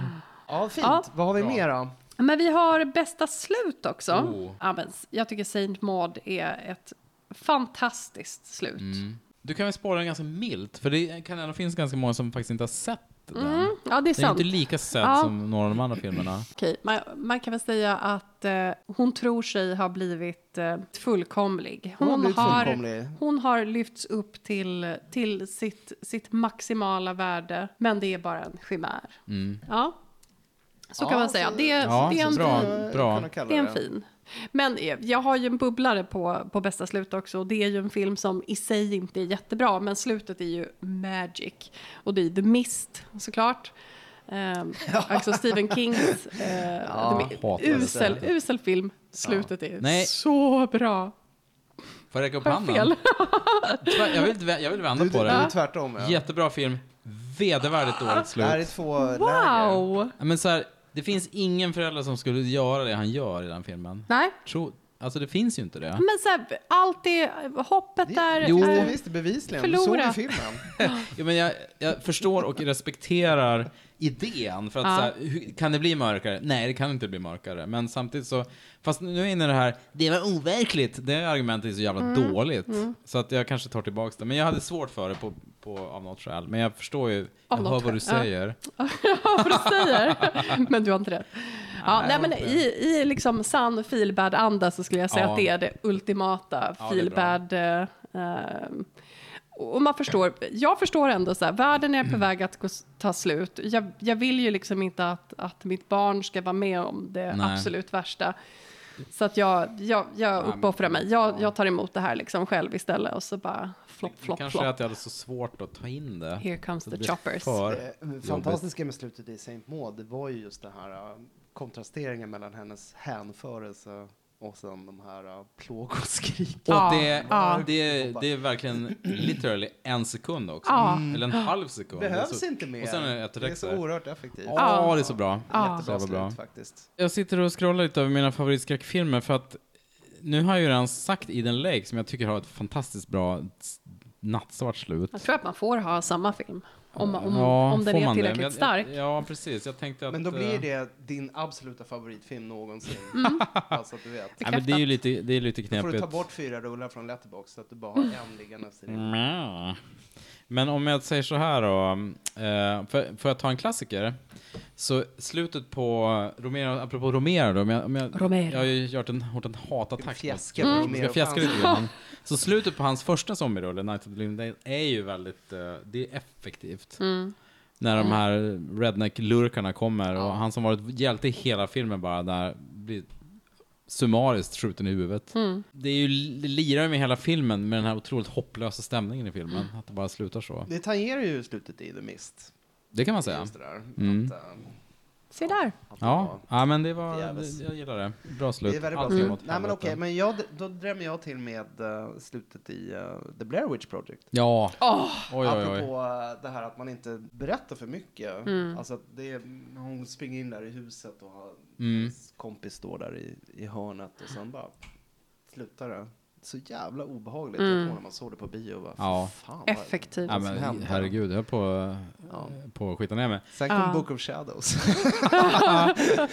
Ja, fint. Ja. Vad har vi Bra. mer då? Men vi har bästa slut också. Oh. Ja, men jag tycker Saint Maud är ett fantastiskt slut. Mm. Du kan väl spara den ganska milt, för det kan ändå finnas ganska många som faktiskt inte har sett den. Mm, ja, det är Den är inte lika sedd Ja. som några av de andra filmerna. Okej, man, man kan väl säga att eh, hon tror sig ha blivit eh, fullkomlig. Hon har Hon, blivit har, fullkomlig. hon har lyfts upp till, till sitt, sitt maximala värde, men det är bara en chimär. Mm. Ja, så Ja, kan man säga. så- Det, Ja, det är en bra. bra. Det är en det. fin. Men eh, jag har ju en bubblare på, på bästa slut också. Och det är ju en film som i sig inte är jättebra, men slutet är ju magic. Och det är The Mist, såklart. Um, alltså Stephen Kings eh, Ja, usel, usel film. Slutet är Nej. så bra. Får jag räcka upp handen? Jag vill, jag vill vända Du, på du, du det. är tvärtom. Ja. Jättebra film, vedervärdigt dåligt Det här är slut. två läger. Wow! Ja, Men så här, det finns ingen förälder som skulle göra det han gör i den filmen. Nej, Tro, alltså det finns ju inte det. men så här, allt det, hoppet där. Jo. är- Visst, det är bevisligen. Du såg ju filmen. Ja, men jag, jag förstår och respekterar idén. För att Ja. så här, kan det bli mörkare? Nej, det kan inte bli mörkare. Men samtidigt så, fast nu är jag inne i det här, det var overkligt. Det argumentet är så jävla Mm. dåligt. Så att jag kanske tar tillbaka det. Men jag hade svårt för det på, på, av något skäl. Men jag förstår ju, jag hör vad du ja. säger. Ja, vad du säger. Men du har inte rätt. Ja, nej, men i, i liksom sann feelbad-anda så skulle jag säga Ja. att det är det ultimata Ja, det feelbad. eh, och man förstår, jag förstår ändå så här, världen är på väg att gå, ta slut. Jag, jag vill ju liksom inte att, att mitt barn ska vara med om det Nej. absolut värsta. Så att jag, jag, jag uppoffrar mig. Jag, jag tar emot det här liksom själv istället och så bara flopp, flopp, Kanske är att flopp. jag hade så svårt att ta in det. Here comes the choppers. För Det fantastiska med slutet i Saint Maud, det var ju just den här uh, kontrasteringen mellan hennes hänförelse och sen de här uh, plågoskriken. Och Ja, det, ja. det, det är verkligen literally en sekund också. Ja. Eller en halv sekund. Behövs så- inte mer. Och sen är det ett det är så oerhört effektivt. Ja, det är så bra. Ja. Jättebra Så jävla bra. slut faktiskt. Jag sitter och scrollar lite över mina favoritskräckfilmer för att nu har jag ju redan sagt Eden Lake som jag tycker har ett fantastiskt bra nattsvart slut. Jag tror att man får ha samma film. Om, om, Ja, om den är tillräckligt Men jag, stark. Ja, precis. Jag tänkte att... Men då eh, blir det din absoluta favoritfilm någonsin. alltså att du vet. Nej, men det är ju lite, det är lite Då får du knepigt. ta bort fyra rullar från Letterboxd så att du bara har en liggandes i din. Mm. Men om jag säger så här då, eh, för, får jag ta en klassiker? Så slutet på Romero, apropå Romero då, om jag, om jag, Romero. jag har ju gjort en, gjort en hatattack. Fjäska på Jag Romero. ska fjäska lite grann. Så slutet på hans första zombierulle, Night of the Living Dead, är ju väldigt, eh, det är effektivt. Mm. När de här redneck-lurkarna kommer och han som varit hjälte i hela filmen bara där blir summariskt skjuten i huvudet. Mm. Det är ju, det lirar med hela filmen med den här otroligt hopplösa stämningen i filmen. Att det bara slutar så. Det tangerar ju slutet i The Mist. Det kan man säga. Just det där. Mm. Att, eh, Se där. Ja, ja men det var, jag gillar det. Bra slut. Det är väldigt bra slut. åt Nej men okej, men jag, då drämmer jag till med eh, slutet i eh, The Blair Witch Project. Ja. Åh, Oj, oj, oj. Apropå eh, det här att man inte berättar för mycket. Mm. Alltså det är, hon springer in där i huset och har Mm. hennes kompis står där i, i hörnet och sen bara slutar det. Så jävla obehagligt. Mm. Jag när man såg det på bio och bara, Ja. fan vad- Effektivt. Ja, vad som men hände? herregud, jag höll på, Ja. på att skita ner mig. Sen kom Ja. Book of Shadows.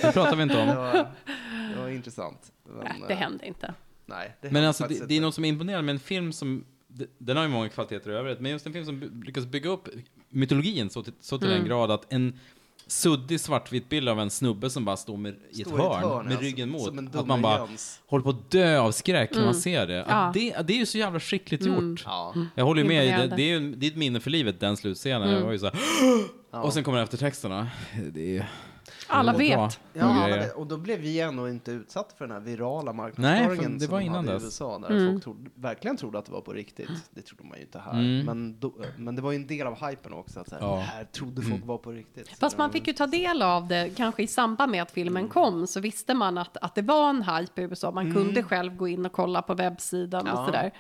Det pratar vi inte det, om. var, det var intressant. Men, Nej, det eh, hände inte. Nej, det Men alltså, det, det är något som är imponerande med en film som, den har ju många kvaliteter i övrigt, men just en film som lyckas bygga upp mytologin så till, så till Mm. den grad att en suddig svartvit bild av en snubbe som bara står med, i ett Står hörn, med alltså, ryggen mot, att man bara dummerjöns. håller på att dö av skräck när man Mm. ser det. Ja. det. Det är ju så jävla skickligt Mm. gjort. Ja. Jag håller ju med, det, det är ju det är ett minne för livet, den slutscenen. Mm. Jag var ju så här, Ja. Och sen kommer eftertexterna. Det är... Alla bra. vet. Ja, Och alla vet. och då blev vi ändå inte utsatta för den här virala Nej, marknadsföringen för det som var de innan hade i dess. USA, där Mm. folk trodde, verkligen trodde att det var på riktigt. Det trodde man ju inte här. Mm. Men, då, men det var ju en del av hypen också, att så här, Ja. det här trodde folk Mm. var på riktigt. Så Fast man fick ju ta del av det, kanske i samband med att filmen Mm. kom, så visste man att, att det var en hype i USA. Man kunde själv gå in och kolla på webbsidan och Ja. sådär.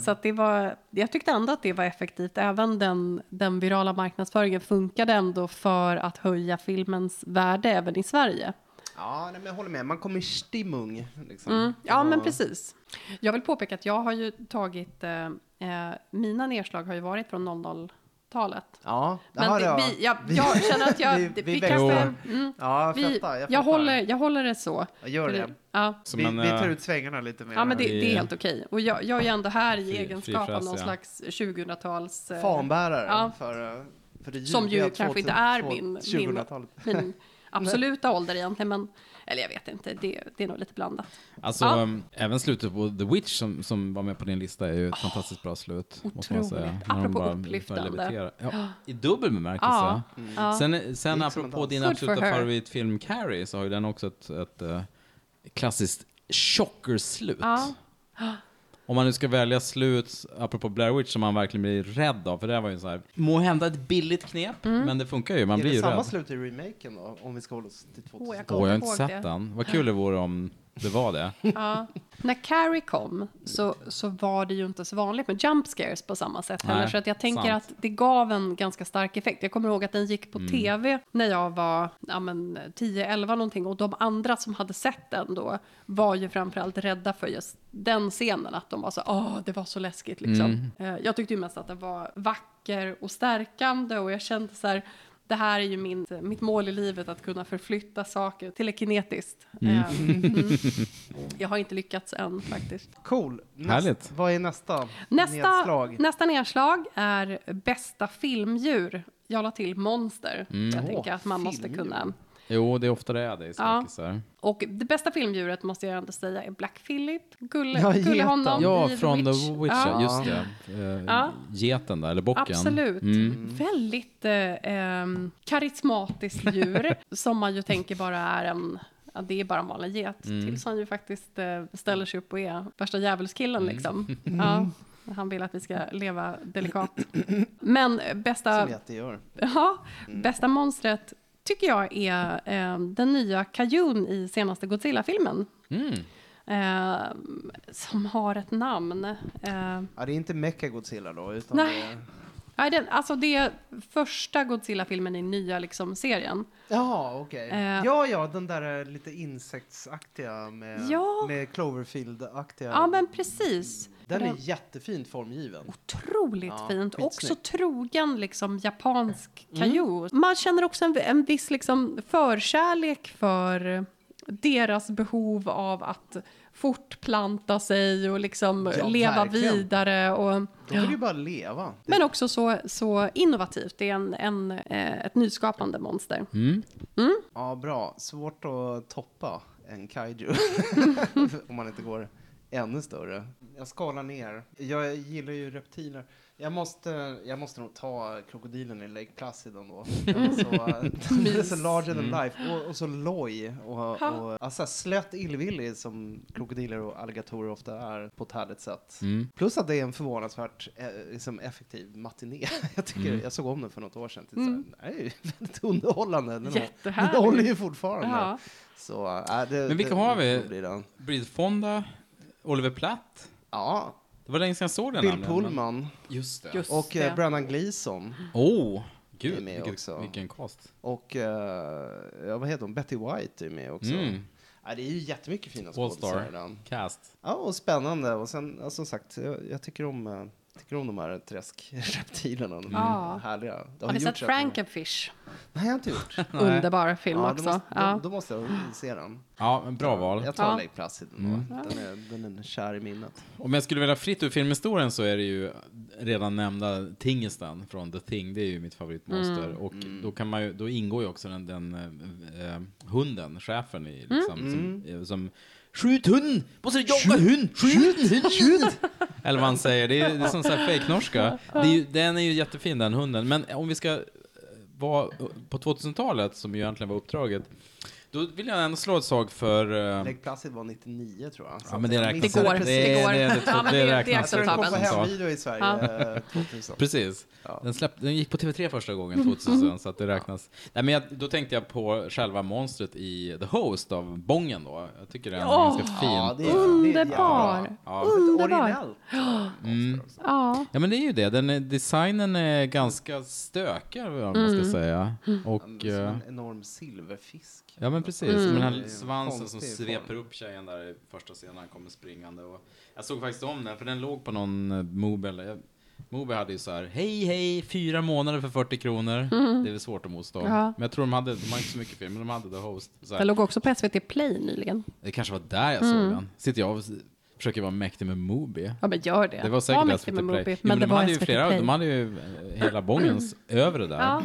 Så att det var, jag tyckte ändå att det var effektivt. Även den, den virala marknadsföringen funkade ändå för att höja filmens värde även i Sverige. Ja, nej, men jag håller med. Man kommer i stimung. Liksom. Mm. Ja, men precis. Jag vill påpeka att jag har ju tagit, eh, eh, mina nedslag har ju varit från 00-talet. Ja, det Men har det, jag. vi, jag, jag känner att jag, Vi- vi, vi kanske... Mm, Ja, jag vi, fattar. Jag, jag, håller, jag håller det så. Jag gör det. Ja, Vi, vi tar ut svängarna lite mer. ja men det, Vi- det är helt okej. Och jag, jag är ändå här i Fri- egenskap av frifräs, någon ja. slags 2000-tals... eh, Fanbärare Ja. för, eh, för det Som ju kanske inte 2000 är min- min- 2000-talet. Min absoluta ålder egentligen, men... Eller jag vet inte, det, det är nog lite blandat. Alltså, Ja. um, även slutet på The Witch som, som var med på din lista är ju ett fantastiskt bra slut. måste man säga. otroligt. Apropå upplyftande. Ja, I dubbel bemärkelse. Ja. Ja. Sen, sen apropå din Good absoluta favoritfilm Carrie så har ju den också ett, ett eh, klassiskt chockerslut. Ja. Om man nu ska välja slut, apropå Blair Witch, som man verkligen blir rädd av, för det här var ju så här, må hända ett billigt knep, Mm. men det funkar ju, man är blir det ju samma rädd. slut i remaken då? Om vi ska hålla oss till 2000 Åh, jag Åh, jag har inte sett det. den. Vad kul det vore om det var det. Ja. När Carrie kom så, så var det ju inte så vanligt med jump scares på samma sätt heller. Nej, Så att jag tänker sant. att det gav en ganska stark effekt. Jag kommer ihåg att den gick på Mm. tv när jag var ja, men, 10-11 någonting. Och de andra som hade sett den då var ju framförallt rädda för just den scenen. Att de var så, åh, det var så läskigt liksom. Mm. Eh, Jag tyckte ju mest att den var vacker och stärkande. Och jag kände så här, det här är ju min, mitt mål i livet, att kunna förflytta saker telekinetiskt. Mm. Mm. Jag har inte lyckats än faktiskt. Cool. Näst, Härligt. Vad är nästa Nästa nedslag? nästa nedslag är bästa filmdjur. Jag la till monster. Mm. Jag tänker att man måste kunna. Jo, det är ofta det är det i Ja. skräckisar. Och det bästa filmdjuret måste jag ändå säga är Black Phillip. Gulle, Ja, gulle honom Ja, i från The Witch, ja. Ja, just det. Eh, Ja. Geten där, eller bocken. Absolut. Mm. Väldigt eh, ehm, karismatiskt djur som man ju tänker bara är en Ja, det är bara en vanlig get. Mm. Tills han ju faktiskt eh, ställer sig upp och är värsta djävulskillen Mm. liksom. Ja, han vill att vi ska leva delikat. Men bästa... Som jätte gör. Ja, bästa monstret tycker jag är eh, den nya Kajun i senaste Godzilla-filmen. Mm. Eh, som har ett namn. Eh, Ja, det är inte Mecha Godzilla då, utan Nej. det är... nej, den, alltså det är första Godzilla-filmen i nya liksom, serien. Ja, okej. Eh. Ja, ja, den där lite insektsaktiga med, Ja. med Cloverfield-aktiga. Ja, men precis. Den är jättefint formgiven. Otroligt Ja, fint. Också trogen liksom japansk Mm. kajut. Man känner också en, en viss liksom förkärlek för deras behov av att fortplanta sig och liksom Ja, leva verkligen. vidare. Och, De vill ju bara leva. men också så, så innovativt. Det är en, en, eh, ett nyskapande monster. Mm. Ja, bra. Svårt att toppa en kaiju. Om man inte går ännu större. Jag skalar ner. Jag gillar ju reptiler. Jag måste, jag måste nog ta krokodilen i Lake Placid ändå. Den är så, den är så larger than Mm. life. Och, och så loj. Och, och, alltså, slött illvillig som krokodiler och alligatorer ofta är på ett härligt sätt. Mm. Plus att det är en förvånansvärt eh, liksom effektiv matiné. Jag, tycker, Mm. jag såg om den för något år sedan. Till Mm. så här, det är ju väldigt underhållande. Den, den håller ju fortfarande. Ja. Så, äh, det, Men vilka det, har det vi? Brid Fonda, Oliver Platt. Ja, Det var länge sedan jag såg den Bill namnen, Pullman Just det. Just och eh, det. Brandon Gleeson. Oh, är gud, med vilket, också. vilken cast. Och eh, ja, vad heter hon? Betty White är med också. Mm. Ja, det är ju jättemycket fina All skådespelare i Star cast. Ja, och spännande. Och sen, ja, som sagt, jag, jag tycker om eh, tycker om de här träskreptilerna. De Ja. härliga. Det Har ni gjorts sett Frankenfish? Nej, jag har inte gjort. Underbar film Ja, då också. måste, ja. då, då måste jag se den. Ja, en bra val. Jag tar Ja. Lake Placid. Mm. Den, är, den är kär i minnet. Om jag skulle vilja fritt ur filmhistorien så är det ju redan nämnda Tingesten från The Thing, det är ju mitt favoritmonster. Mm. Och då, kan man ju, då ingår ju också den, den eh, eh, hunden, chefen i liksom, Mm. som, eh, som Skjut hund! Måste jaga hund! Skjut hund! Skjut! Eller vad han säger, det är, det är som så här fake-norska. Det är ju- Den är ju jättefin den hunden, men om vi ska eh, vara på 2000-talet, som ju egentligen var uppdraget, då vill jag ändå slå ett slag för... eh, Lake Placid var 99 tror jag. Så Ja, men det räknas. Det går. Det, det det, det, Ja, det, det- räknas. Jag tror den kom på hemvideo i Sverige eh, 2000. Precis. Ja. Den, släpp, den gick på TV3 första gången 2000, så att det räknas. Nej, men jag, då tänkte jag på själva monstret i The Host av Bången då. Jag tycker den är Åh! ganska fin. Ja, det är, Underbar. Det är Ja. Underbar. Mm. Ja. Ja, men det är ju det. Den är, designen är ganska stökig, vad man Mm. ska säga. Och... Som eh, en enorm silverfisk. Ja men precis, Mm. den här en svansen som sveper upp tjejen där i första scenen han kommer springande. Och jag såg faktiskt om den, för den låg på någon Mobi. eller- jag- Mobi hade ju så här, hej hej, fyra månader för 40 kronor. Det är väl svårt att motstå. Mm. Ja. Men jag tror de hade, de har inte så mycket film, men de hade The Host. Så Den här, låg också på SVT Play nyligen. det kanske var där jag såg den. Sitter jag och försöker vara mäktig med Mobi. Ja, men gör det. Det var säkert mäktig SVT med Play. Moby, Jo, men det de var hade ju flera, Play. de hade ju eh, hela bångens övre där. Ja.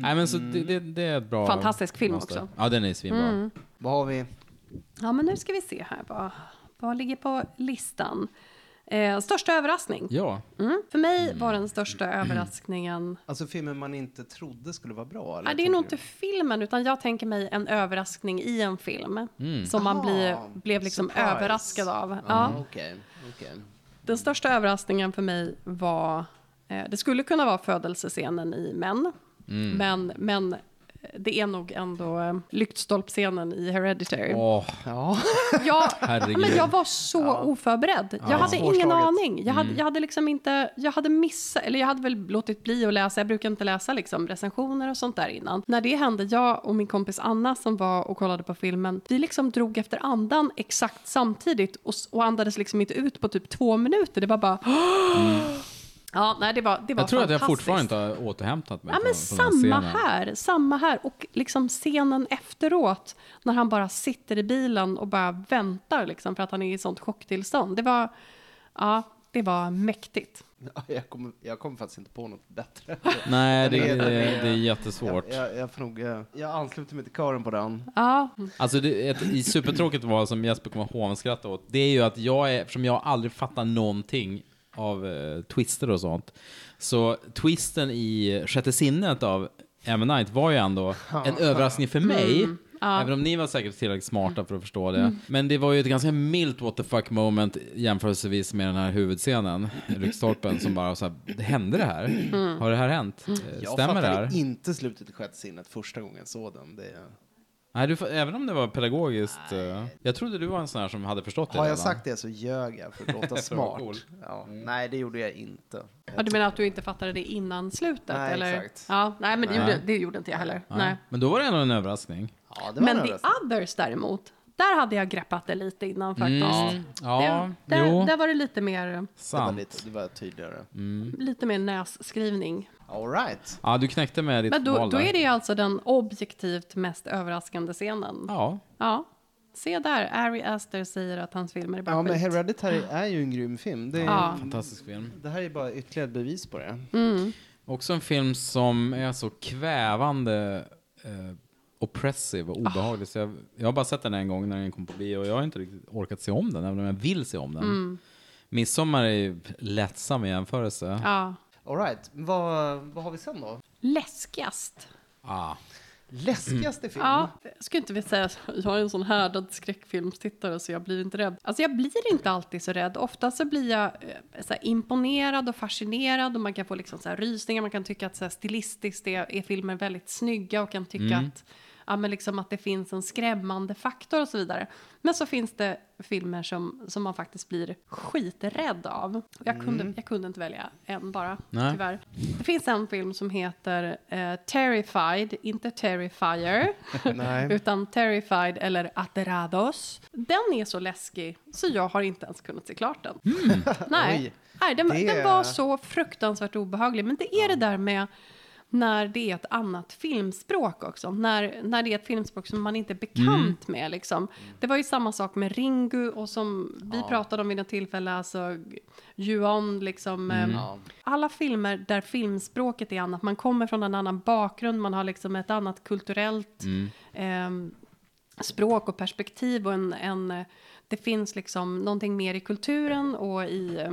Nej men så det, det, det är ett bra... Fantastisk film monster. också. Ja den är svinbra. Mm. Vad har vi? Ja, men nu ska vi se här. Vad, vad ligger på listan? Eh, största överraskning? Ja. Mm. För mig var den största överraskningen... Alltså filmer man inte trodde skulle vara bra? Eller Nej, det är nog inte filmen, utan jag tänker mig en överraskning i en film. Mm. Som man Ah, blir, blev liksom surprise. överraskad av. du? Ja. Okej, okej. Den största överraskningen för mig var... Eh, det skulle kunna vara födelsescenen i Män. Mm. Men, men det är nog ändå eh, lyktstolpscenen i Hereditary. Åh, Ja. Jag, herregud. men jag var så oförberedd. Jag hade ingen aning. Jag hade, Mm. jag hade liksom inte, jag hade missat, eller jag hade väl låtit bli att läsa, jag brukar inte läsa liksom recensioner och sånt där innan. När det hände, jag och min kompis Anna som var och kollade på filmen, vi liksom drog efter andan exakt samtidigt och, och andades liksom inte ut på typ två minuter. Det var bara... Ja, nej, det var, det var jag tror att jag fortfarande inte har återhämtat mig Ja, på, men på samma här, samma här. Och liksom scenen efteråt, när han bara sitter i bilen och bara väntar liksom, för att han är i sånt chocktillstånd. Det var, ja, det var mäktigt. Jag kommer jag kom faktiskt inte på något bättre. Nej, det, det, är- det är jättesvårt. Jag, jag, jag, får nog, eh, jag ansluter mig till kören på den. Ja, Alltså det, ett i supertråkigt val som Jesper kommer hånskratta åt, det är ju att jag är, eftersom jag aldrig fattar någonting av eh, twister och sånt, så twisten i Sjätte sinnet av M. Night var ju ändå en överraskning för mig. Även om ni var säkert tillräckligt smarta för att förstå det. Men det var ju ett ganska milt what the fuck moment jämförelsevis med den här huvudscenen, Lyktstolpen, som bara så här, det hände det här? Har det här hänt? Eh, Jag Stämmer det fattade här? inte slutet i sjätte sinnet första gången jag såg den. Det, Nej, du, även om det var pedagogiskt. eh, jag trodde du var en sån här som hade förstått det har jag redan. sagt det så ljög jag för att låta smart. cool. Ja. Nej, det gjorde jag inte. Ja, du menar att du inte fattade det innan slutet? Nej, eller? exakt. Ja, nej, men det, Nej. Gjorde, det gjorde inte jag heller. Nej. Men då var det ändå en överraskning. Ja, det var Men en The överraskning. Others däremot, där hade jag greppat det lite innan faktiskt. Mm, ja, det, där, jo, där var det lite mer, Det var, sant. lite, det var tydligare. lite mer nässkrivning. All right. Ja, du knäckte med ditt Men då, val då där. är det alltså den objektivt mest överraskande scenen. Ja, Ja. Se där, Ari Aster säger att hans filmer är bara Ja, men skit. Hereditary är ju en grym film. Det, är, Ja. fantastisk film. det här är bara ytterligare ett bevis på det. Mm. Också en film som är så kvävande eh, oppressive och obehaglig. Så jag, jag har bara sett den en gång när den kom på bio och jag har inte riktigt orkat se om den, även om jag vill se om den. Mm. Midsommar är ju lättsam i jämförelse. Ja. All right. Vad, vad har vi sen då? Läskigast. Ah. Läskigaste film? Ja, jag skulle inte vilja säga att jag är en sån härdad skräckfilmstittare så jag blir inte rädd. Alltså jag blir inte alltid så rädd. Ofta så blir jag eh, så här, imponerad och fascinerad och man kan få liksom så här, rysningar. Man kan tycka att så här, stilistiskt är, är filmer väldigt snygga och kan tycka Mm. att, ja, men liksom att det finns en skrämmande faktor och så vidare. Men så finns det filmer som, som man faktiskt blir skiträdd av. Jag kunde, Mm. jag kunde inte välja en bara, Nej. tyvärr. Det finns en film som heter eh, Terrified, inte Terrifier, Nej. utan Terrified eller Aterados. Den är så läskig så jag har inte ens kunnat se klart den. Nej, Oj. Nej den, Det- den var så fruktansvärt obehaglig. Men det är det där med när det är ett annat filmspråk också. När, när det är ett filmspråk som man inte är bekant med. Liksom. Det var ju samma sak med Ringu och som vi Ja. pratade om vid något tillfälle, alltså Yuan, liksom. Mm. eh. Alla filmer där filmspråket är annat, man kommer från en annan bakgrund, man har liksom ett annat kulturellt Mm. ehm, språk och perspektiv och en, en, eh, det finns liksom någonting mer i kulturen och i, eh,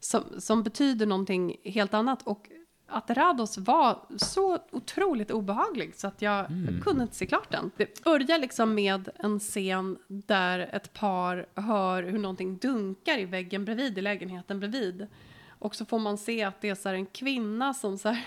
som, som betyder någonting helt annat. Och att Rados var så otroligt obehaglig så att jag Mm. kunde inte se klart den. Det börjar liksom med en scen där ett par hör hur någonting dunkar i väggen bredvid, i lägenheten bredvid. Och så får man se att det är så en kvinna som så här,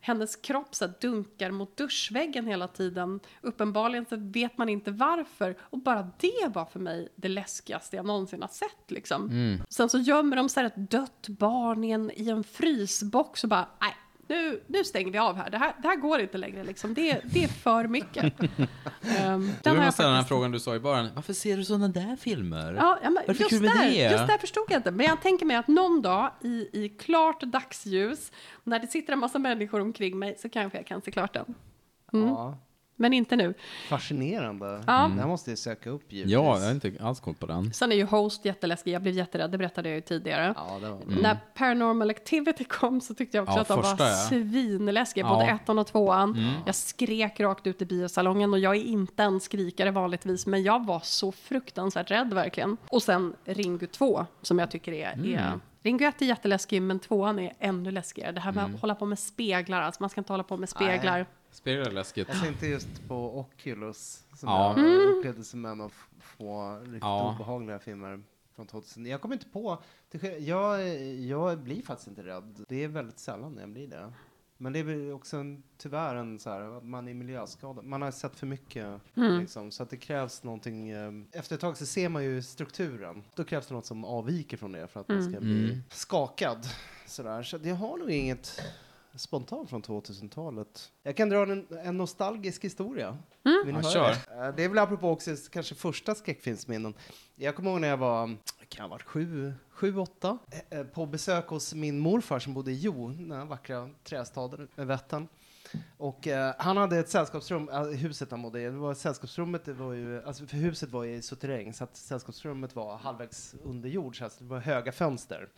hennes kropp så dunkar mot duschväggen hela tiden. Uppenbarligen så vet man inte varför. Och bara det var för mig det läskigaste jag någonsin har sett. Liksom. Mm. Sen så gömmer de så här ett dött barn i en, i en frysbox och bara, nej, nu, nu stänger vi av här. Det här, det här går inte längre. Liksom. Det, det är för mycket. um, Du jag ställa den här frågan du sa i början. Varför ser du sådana där filmer? Ja, ja, men Varför just, där, det? just där förstod jag inte. Men jag tänker mig att någon dag i, i klart dagsljus, när det sitter en massa människor omkring mig, så kanske jag kan se klart den. Mm. Ja. Men inte nu. Fascinerande. Ja. Det här måste jag söka upp givetvis. Ja, jag har inte alls koll på den. Sen är ju Host jätteläskig. Jag blev jätterädd, det berättade jag ju tidigare. Ja, det var... Mm. När Paranormal Activity kom så tyckte jag också Ja, att de var ja. svinläskiga. Ja. Både ettan och tvåan. Mm. Jag skrek rakt ut i biosalongen och jag är inte en skrikare vanligtvis. Men jag var så fruktansvärt rädd verkligen. Och sen Ringu 2 som jag tycker är... är Mm. Ringu 1 är jätteläskig men tvåan är ännu läskigare. Det här med Mm. att hålla på med speglar, alltså man ska inte hålla på med speglar. Nej. Speglar är läskigt. Jag tänkte just på Oculus, som Ja. jag Mm. upplevde som en av få riktigt Ja. obehagliga filmer från 2000. Jag kommer inte på, det jag, jag blir faktiskt inte rädd. Det är väldigt sällan jag blir det. Men det är väl också en, tyvärr en så här, att man är miljöskadad. Man har sett för mycket, Mm. liksom, så att det krävs någonting. eh, Efter ett tag så ser man ju strukturen. Då krävs det något som avviker från det för att man ska Mm. bli Mm. skakad. Sådär. Så jag har nog inget spontant från 2000-talet. Jag kan dra en, en nostalgisk historia. Mm. Vill ni Ja, höra det? Eh, Det är väl apropå också kanske första skräckfilmsminnen. Jag kommer ihåg när jag var, kan ha varit sju, sju, åtta, eh, eh, på besök hos min morfar som bodde i Jo, den här vackra trästaden med Vättern. Och eh, han hade ett sällskapsrum, äh, huset han bodde i, det var sällskapsrummet, det var ju, alltså för huset var ju i suterräng, så att sällskapsrummet var halvvägs under jord, så alltså det var höga fönster.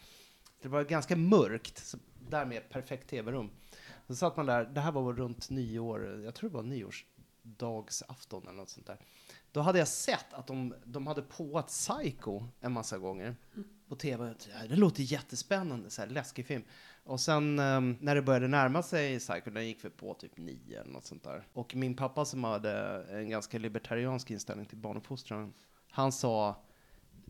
Det var ganska mörkt, så därmed ett perfekt tv-rum. Så satt man där, det här var runt nyår, jag tror det var nyårsdagsafton eller något sånt där. Då hade jag sett att de, de hade påat Psycho en massa gånger på tv. Det låter jättespännande, så här, läskig film. Och sen ehm, när det började närma sig Psycho, den gick vi på typ nio eller något sånt där. Och min pappa som hade en ganska libertariansk inställning till barnuppfostran, han sa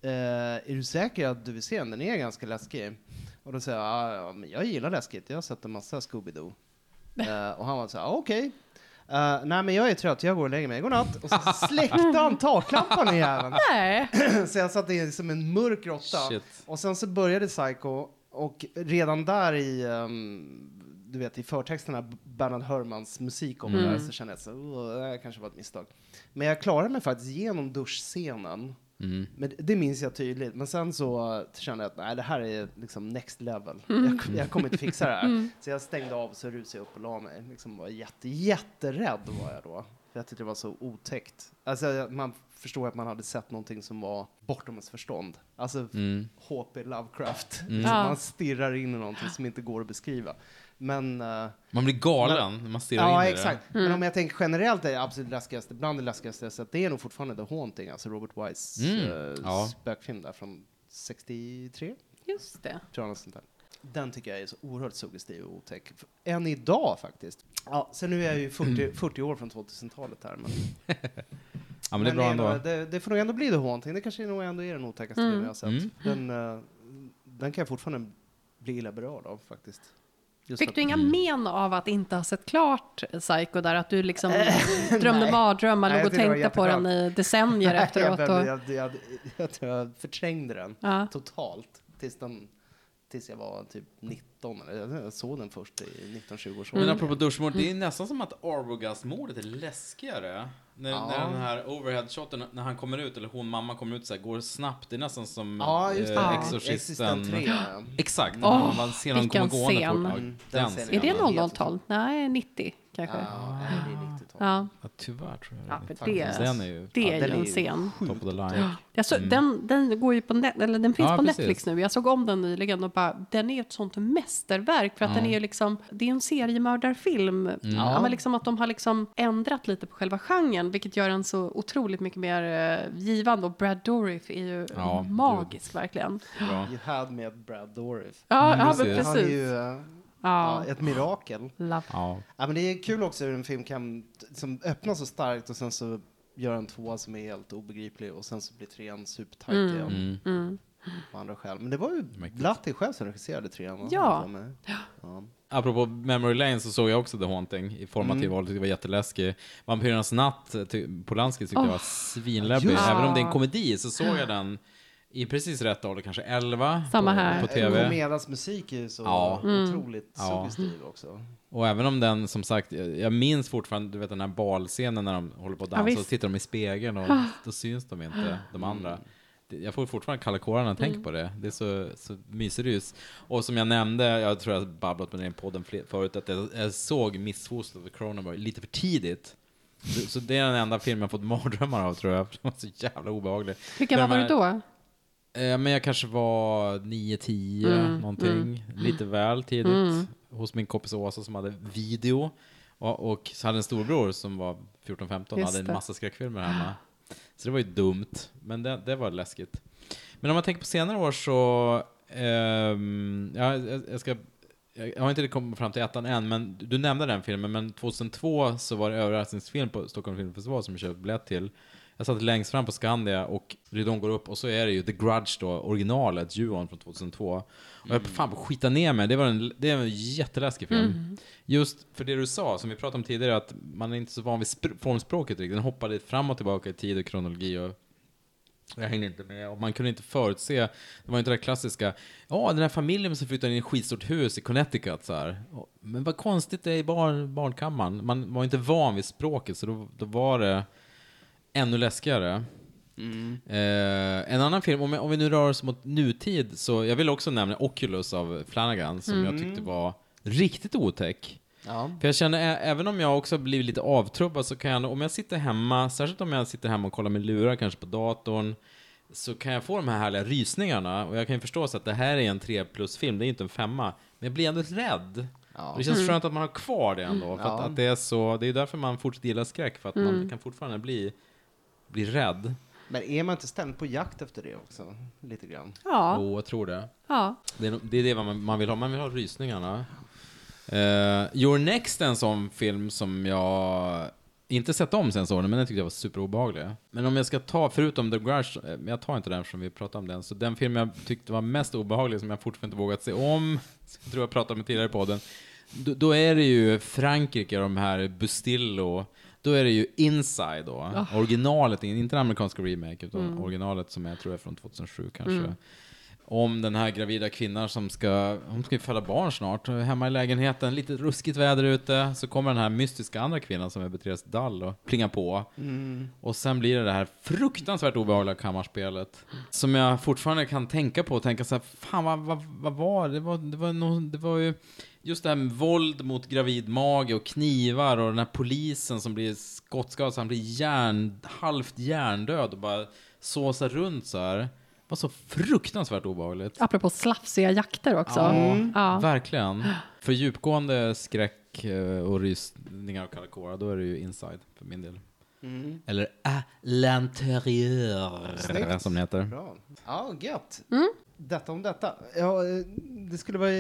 är du säker att du vill se den? Den är ganska läskig. Och då sa jag, "Ja, ja, men jag gillar läskigt, jag har sett en massa Scooby-Doo. Eh, och han var så här, okej. Eh, nej men jag är trött, jag går och lägger mig. Godnatt. Och så släckte han taklampan i jäveln. Nej. så jag satt i som en mörk råtta. Och sen så började Psycho, och redan där i, ehm, du vet, i förtexterna, Bernhard Hörmans musik om det Mm. där, så kände jag så "Åh, det här kanske var ett misstag. Men jag klarade mig faktiskt genom duschscenen. Mm. Men det minns jag tydligt. Men sen så kände jag att nej, det här är liksom next level. Mm. Jag, jag kommer inte fixa det här. Mm. Så jag stängde av så rusade jag upp och la mig. Liksom var jätte, jätterädd var jag då. För jag tyckte det var så otäckt. Alltså, man förstår att man hade sett någonting som var bortom ens förstånd. Alltså Mm. HP Lovecraft. Mm. Man stirrar in i någonting som inte går att beskriva. Men... eh, Man blir galen när man stirrar ja, in i det. exakt. Men om jag tänker generellt är det absolut läskigaste, bland det läskigaste jag sett, det är nog fortfarande The Haunting, alltså Robert Wise Mm. eh, Ja. spökfilm där från 63, Just det. tror jag. något sånt där. Den tycker jag är så oerhört suggestiv och otäck. Än idag faktiskt. Ja, sen nu är jag ju 40, 40 år från 2000-talet här. Men, Ja, men det är bra ändå. det, det får nog ändå bli The Haunting. Det kanske nog ändå är den otäckaste Mm. filmen jag har sett. Mm. Den, eh, den kan jag fortfarande bli illa berörd av faktiskt. Just Fick att- du inga Mm. men av att inte ha sett klart Psycho där? Att du liksom drömde mardrömmar, låg och tänkte på den i decennier Nej, efteråt? Jag, Och, jag, jag, jag, jag tror jag förträngde den ja. totalt tills, den, tills jag var typ 19. Eller jag såg den först i 19-20 års Men ålder. apropå duschmord, det är nästan som att Arbogast-mordet är läskigare. När, Ja. när den här overhead-shoten, när han kommer ut, eller hon, mamma kommer ut så här, går snabbt. Det är nästan som Ja, just det. eh. Exorcisten. Exorcisten 3. ja. Exakt, Åh, man ser någon komma gående scen. fort. Ja, Mm, den den scenen. Är det Ja, 00-tal? Nej, 90 kanske. Ja, Ja, nej, det är 90-tal. Ja, tyvärr tror jag. Ja, det är. för det- Den är ju det Ja, är den ju är en ju scen. top of the line. Jag så, den, den, går ju på net, eller den finns Ja, på precis. Netflix nu. Jag såg om den nyligen och bara, den är ett sånt mästerverk för att den är ju liksom, det är en seriemördarfilm. Mm. Ja. men liksom att de har liksom ändrat lite på själva genren, vilket gör den så otroligt mycket mer eh, givande. Och Brad Dourif är ju Ja, magisk verkligen. Bra. You had me at Brad Dourif. Ja, ja precis. Han är ju eh, Ja, ja, ett mirakel. love. Ja. Ja, men det är kul också hur en film kan som öppnar så starkt och sen så gör en tvåa som är helt obegriplig och sen så blir trean supertajt Mm. igen Mm. På andra skäl. Men det var ju. Blatty själv som regisserade trean. Ja. Ja. Apropå Memory Lane så såg jag också The Haunting i formativ Mm. ålder, tyckte det var jätteläskig. Vampyrernas natt, Polanski tyckte jag var svinläbbig. Även om det är en komedi så såg jag den i precis rätt ålder, kanske 11 Samma på, här. på TV. Komedas musik är ju så Ja. Mm. otroligt Ja. suggestiv också. Och även om den, som sagt, jag jag minns fortfarande, du vet den här balscenen när de håller på att Ja, dansa visst. och tittar de i spegeln och Ah. då syns de inte, de andra. Det- Jag får fortfarande kalla kårar när jag tänker på det. Det är så, så myserys. Och som jag nämnde, jag tror jag babblat med den i podden förut, att jag, jag såg Missfoster of Cronenberg lite för tidigt. Så, det är den enda film jag fått mardrömmar av tror jag, den var så jävla obehaglig. Hur gammal var du här- då? Eh, men jag kanske var 9-10 Mm, någonting. Lite väl tidigt. Mm. Hos min kompis Åsa som hade video. Och, och så hade en storbror som var 14-15 och hade en massa skräckfilmer hemma. Så det var ju dumt. Men det, det var läskigt. Men om man tänker på senare år så... ehm, ja, jag, jag ska... Jag har inte kommit fram till ettan än, men du nämnde den filmen, men 2002 så var det överraskningsfilm på Stockholm Filmfestival som jag köpte biljett till. Jag satt längst fram på Skandia och ridån går upp och så är det ju The Grudge då, originalet, Juon från 2002. Och jag på fan på skita ner mig, det var en, det var en jätteläskig film. Mm. Just för det du sa, som vi pratade om tidigare, att man är inte så van vid spr- formspråket riktigt. Den hoppade fram och tillbaka i tid och kronologi och jag hängde inte med och man kunde inte förutse, det var inte det klassiska, ja den här familjen som flyttade in i ett skitstort hus i Connecticut så här. Men vad konstigt det är i barn, barnkammaren. Man var inte van vid språket så då, då var det ännu läskigare. Eh, en annan film, om, om vi nu rör oss mot nutid, så jag vill också nämna Oculus av Flanagan som jag tyckte var riktigt otäck. Ja. För jag känner, även om jag också blivit lite avtrubbad så kan jag, om jag sitter hemma, särskilt om jag sitter hemma och kollar med lurar kanske på datorn, så kan jag få de här härliga rysningarna. Och jag kan ju förstå så att det här är en 3 plus-film, det är inte en femma. Men jag blir ändå rädd. Ja. Det känns skönt att man har kvar det ändå. För att, Ja. att det är så, det är därför man fortsätter gilla skräck, för att man kan fortfarande bli, bli rädd. Men är man inte ständigt på jakt efter det också? Lite grann. Ja, Och jag tror det. ja. Det är, det är det man, man vill ha, man vill ha rysningarna. Uh, Your Next är en sån film som jag inte sett om sen så men den tyckte jag var superobehaglig. Men om jag ska ta, förutom The Grudge, eh, men jag tar inte den eftersom vi pratade om den, så den film jag tyckte var mest obehaglig som jag fortfarande inte vågat se om, som jag tror jag pratade om tidigare i podden, då, då är det ju Frankrike, de här Bustillo, då är det ju Inside då, originalet, inte den amerikanska remake, utan originalet som jag tror är från 2007 kanske. om den här gravida kvinnan som ska, hon ska ju föda barn snart, hemma i lägenheten, lite ruskigt väder ute, så kommer den här mystiska andra kvinnan som är Beatrice Dall och plingar på. Och sen blir det det här fruktansvärt obehagliga kammarspelet, som jag fortfarande kan tänka på och tänka så här, fan vad, vad, vad var det? Var, det var, nog, det var ju just det här med våld mot gravid mage och knivar och den här polisen som blir skottskadad så han blir hjärn, halvt hjärndöd och bara såsar runt så här. Det var så fruktansvärt obehagligt. Apropå slafsiga jakter också. Ja, Ja. verkligen. För djupgående skräck eh, och rysningar och kalla då är det ju inside för min del. Mm. Eller à l'intérieur, som det heter. Bra. Ja, gött. Mm. Detta om detta. Ja, det skulle vara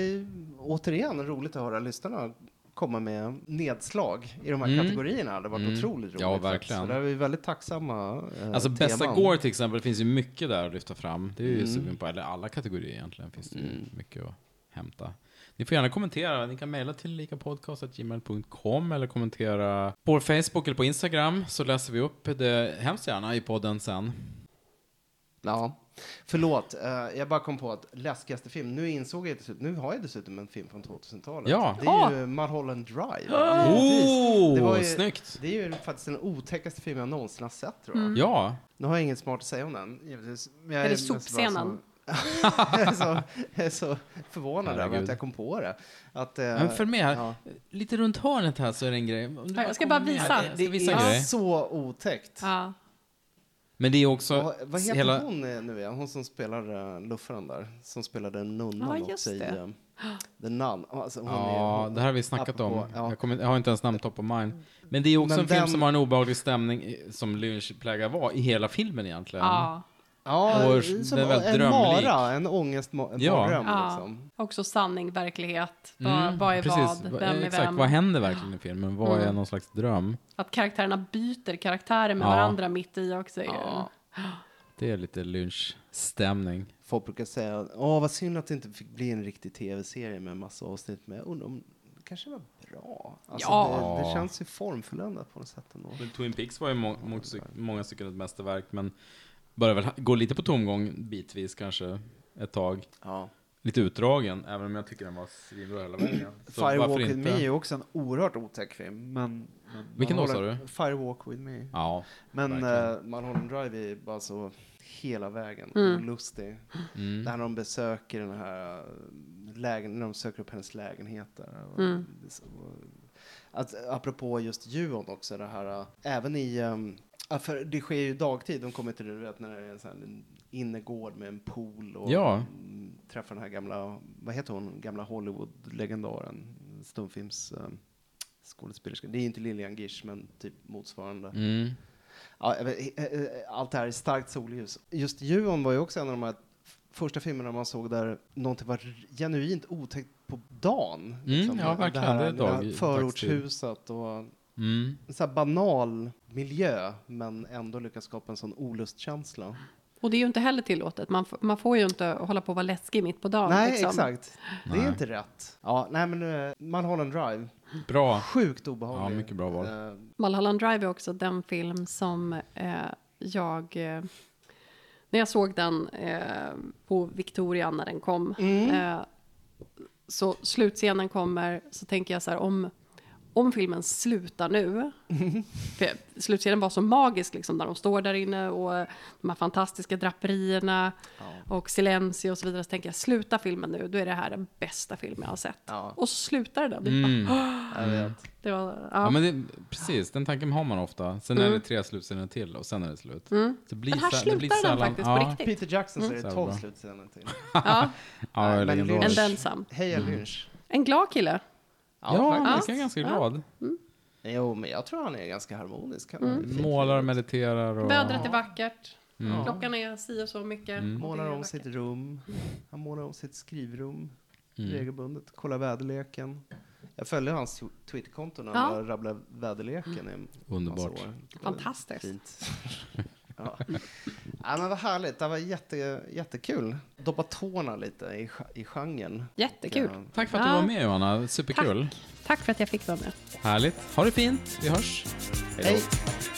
återigen roligt att höra lyssnarna komma med nedslag i de här Mm. kategorierna. Det hade varit Mm. otroligt roligt. Ja, verkligen. Så där är vi väldigt tacksamma. Eh, Alltså bästa går till exempel, det finns ju mycket där att lyfta fram. Det är ju Mm. på, eller alla kategorier egentligen finns det ju Mm. mycket att hämta. Ni får gärna kommentera, ni kan mejla till likapodcast.gmail.com eller kommentera på vår Facebook eller på Instagram så läser vi upp det hemskt gärna i podden sen. Ja. Förlåt, eh, jag bara kom på att läskigaste film, nu insåg jag dessutom, nu har jag dessutom en film från 2000-talet. Ja. Det är ju Mulholland Drive. Oh, Det var ju- snyggt! Det är ju faktiskt den otäckaste film jag någonsin har sett tror jag. Mm. Ja, Nu har jag inget smart att säga om den, givetvis. Men jag Är det bara sopscenen? jag, är så, jag är så förvånad över att jag kom på det. Att, eh, men med här. ja. Lite runt hörnet här så är det en grej. Jag ska bara visa. här, ska Det visa en är så otäckt. Ja. Men det är också Vad, vad heter hela... hon eh, nu igen? Hon som spelar uh, luffaren där. Som spelade nunnan Ja, också i det. uh, The Nun. Alltså, hon Ja, är, det här har vi snackat om. ja. Jag, kommer, jag har inte ens namn top of mind. Men det är också Men en film den- som har en obehaglig stämning som Lynch plägar vara i hela filmen egentligen. Ja. Ja, Och som den är väldigt en drömlik. mara, en ångest, en Ja. liksom. Också sanning, verklighet. Vad, Mm, vad är precis. vad? Va- Vem är Exakt, vem? vad händer verkligen i filmen? Vad är Mm. någon slags dröm? Att karaktärerna byter karaktärer med Ja. varandra mitt i också. är ju- Ja. Det är lite Lynch-stämning. Folk brukar säga, åh vad synd att det inte fick bli en riktig tv-serie med massa avsnitt. Men jag undrar om det kanske var bra. Alltså, Ja. det, det känns ju formfulländat på något sätt ändå. Men Twin Peaks var ju må mot många stycken ett mästerverk, men börjar väl gå lite på tomgång bitvis kanske ett tag. Ja. Lite utdragen, även om jag tycker den var svinbra hela vägen. Firewalk with inte? me är också en oerhört otäck film. Men, men Vilken då, sa du? Firewalk with me. Ja, Men uh, Mulholland Drive är bara så hela vägen Mm. lustig. Mm. Där de besöker den här äh, lägen, när de söker upp hennes lägenhet där. Och Mm. det så- Att, apropå just Juon också, det här, äh, även i, um, ja, för det sker ju dagtid, de kommer till det, vet, när det är en sån här en innergård med en pool och Ja. mm, träffar den här gamla, vad heter hon, gamla Hollywood-legendaren, stumfilms um, skådespelerska. Det är inte Lilian Gish, men typ motsvarande. Mm. Ja, jag vet, eh, eh, allt det här är starkt solljus. Just Juon var ju också en av de här f- första filmerna man såg där någonting var genuint otäckt på dagen. Mm, ja, verkligen. Det är dag- förortshuset och Mm. en sån här banal miljö, men ändå lyckas skapa en sån olustkänsla. Och det är ju inte heller tillåtet. Man, man får ju inte hålla på och vara läskig mitt på dagen. nej, liksom. exakt. Det Nej. är inte rätt. Ja, nej men uh, Mulholland Drive, Bra. sjukt obehaglig. Ja, mycket bra val. Eh, Mulholland Drive är också den film som eh, jag... Eh, när jag såg den eh, på Victoria när den kom. Mm. Eh, så slutscenen kommer, så tänker jag så här om, om filmen slutar nu. för slutscenen var så magisk liksom när de står där inne och de här fantastiska draperierna och silencio och så vidare. Så tänker jag sluta filmen nu, då är det här den bästa filmen jag har sett. Ja. Och så slutar den. Det, Mm. det var, ja. Ja, men det, precis, den tanken har man ofta. Sen är Mm. det tre slutscener till och sen är det slut. Mm. Det blir Men här sä- det blir slutar den sällan- faktiskt ja. på riktigt. Peter Jackson Mm. säger 12 bra. slutscener till. ja. Ja, Nej, men Lynch-. Heja Mm. Lynch. En glad kille. Ja, han faktiskt. verkar ganska glad. Jo, men jag tror han är ganska harmonisk. Han Mm. är Målar, mediterar och... Vädret är vackert. Mm. Klockan är si och så mycket. Mm. Målar är om sitt rum. Han målar om sitt skrivrum Mm. regelbundet. Kollar väderleken. Jag följde hans tw- Twitterkonto när Ja. han rabblade väderleken i Underbart. Fantastiskt. Fint. ja. ja, men vad härligt. Det var jätte, jättekul. Doppa tårna lite i, i genren. Jättekul. Ja. Tack för att du Ja. var med Johanna, superkul. Tack för att jag fick vara med. Härligt. Ha det fint, vi hörs. Hej då.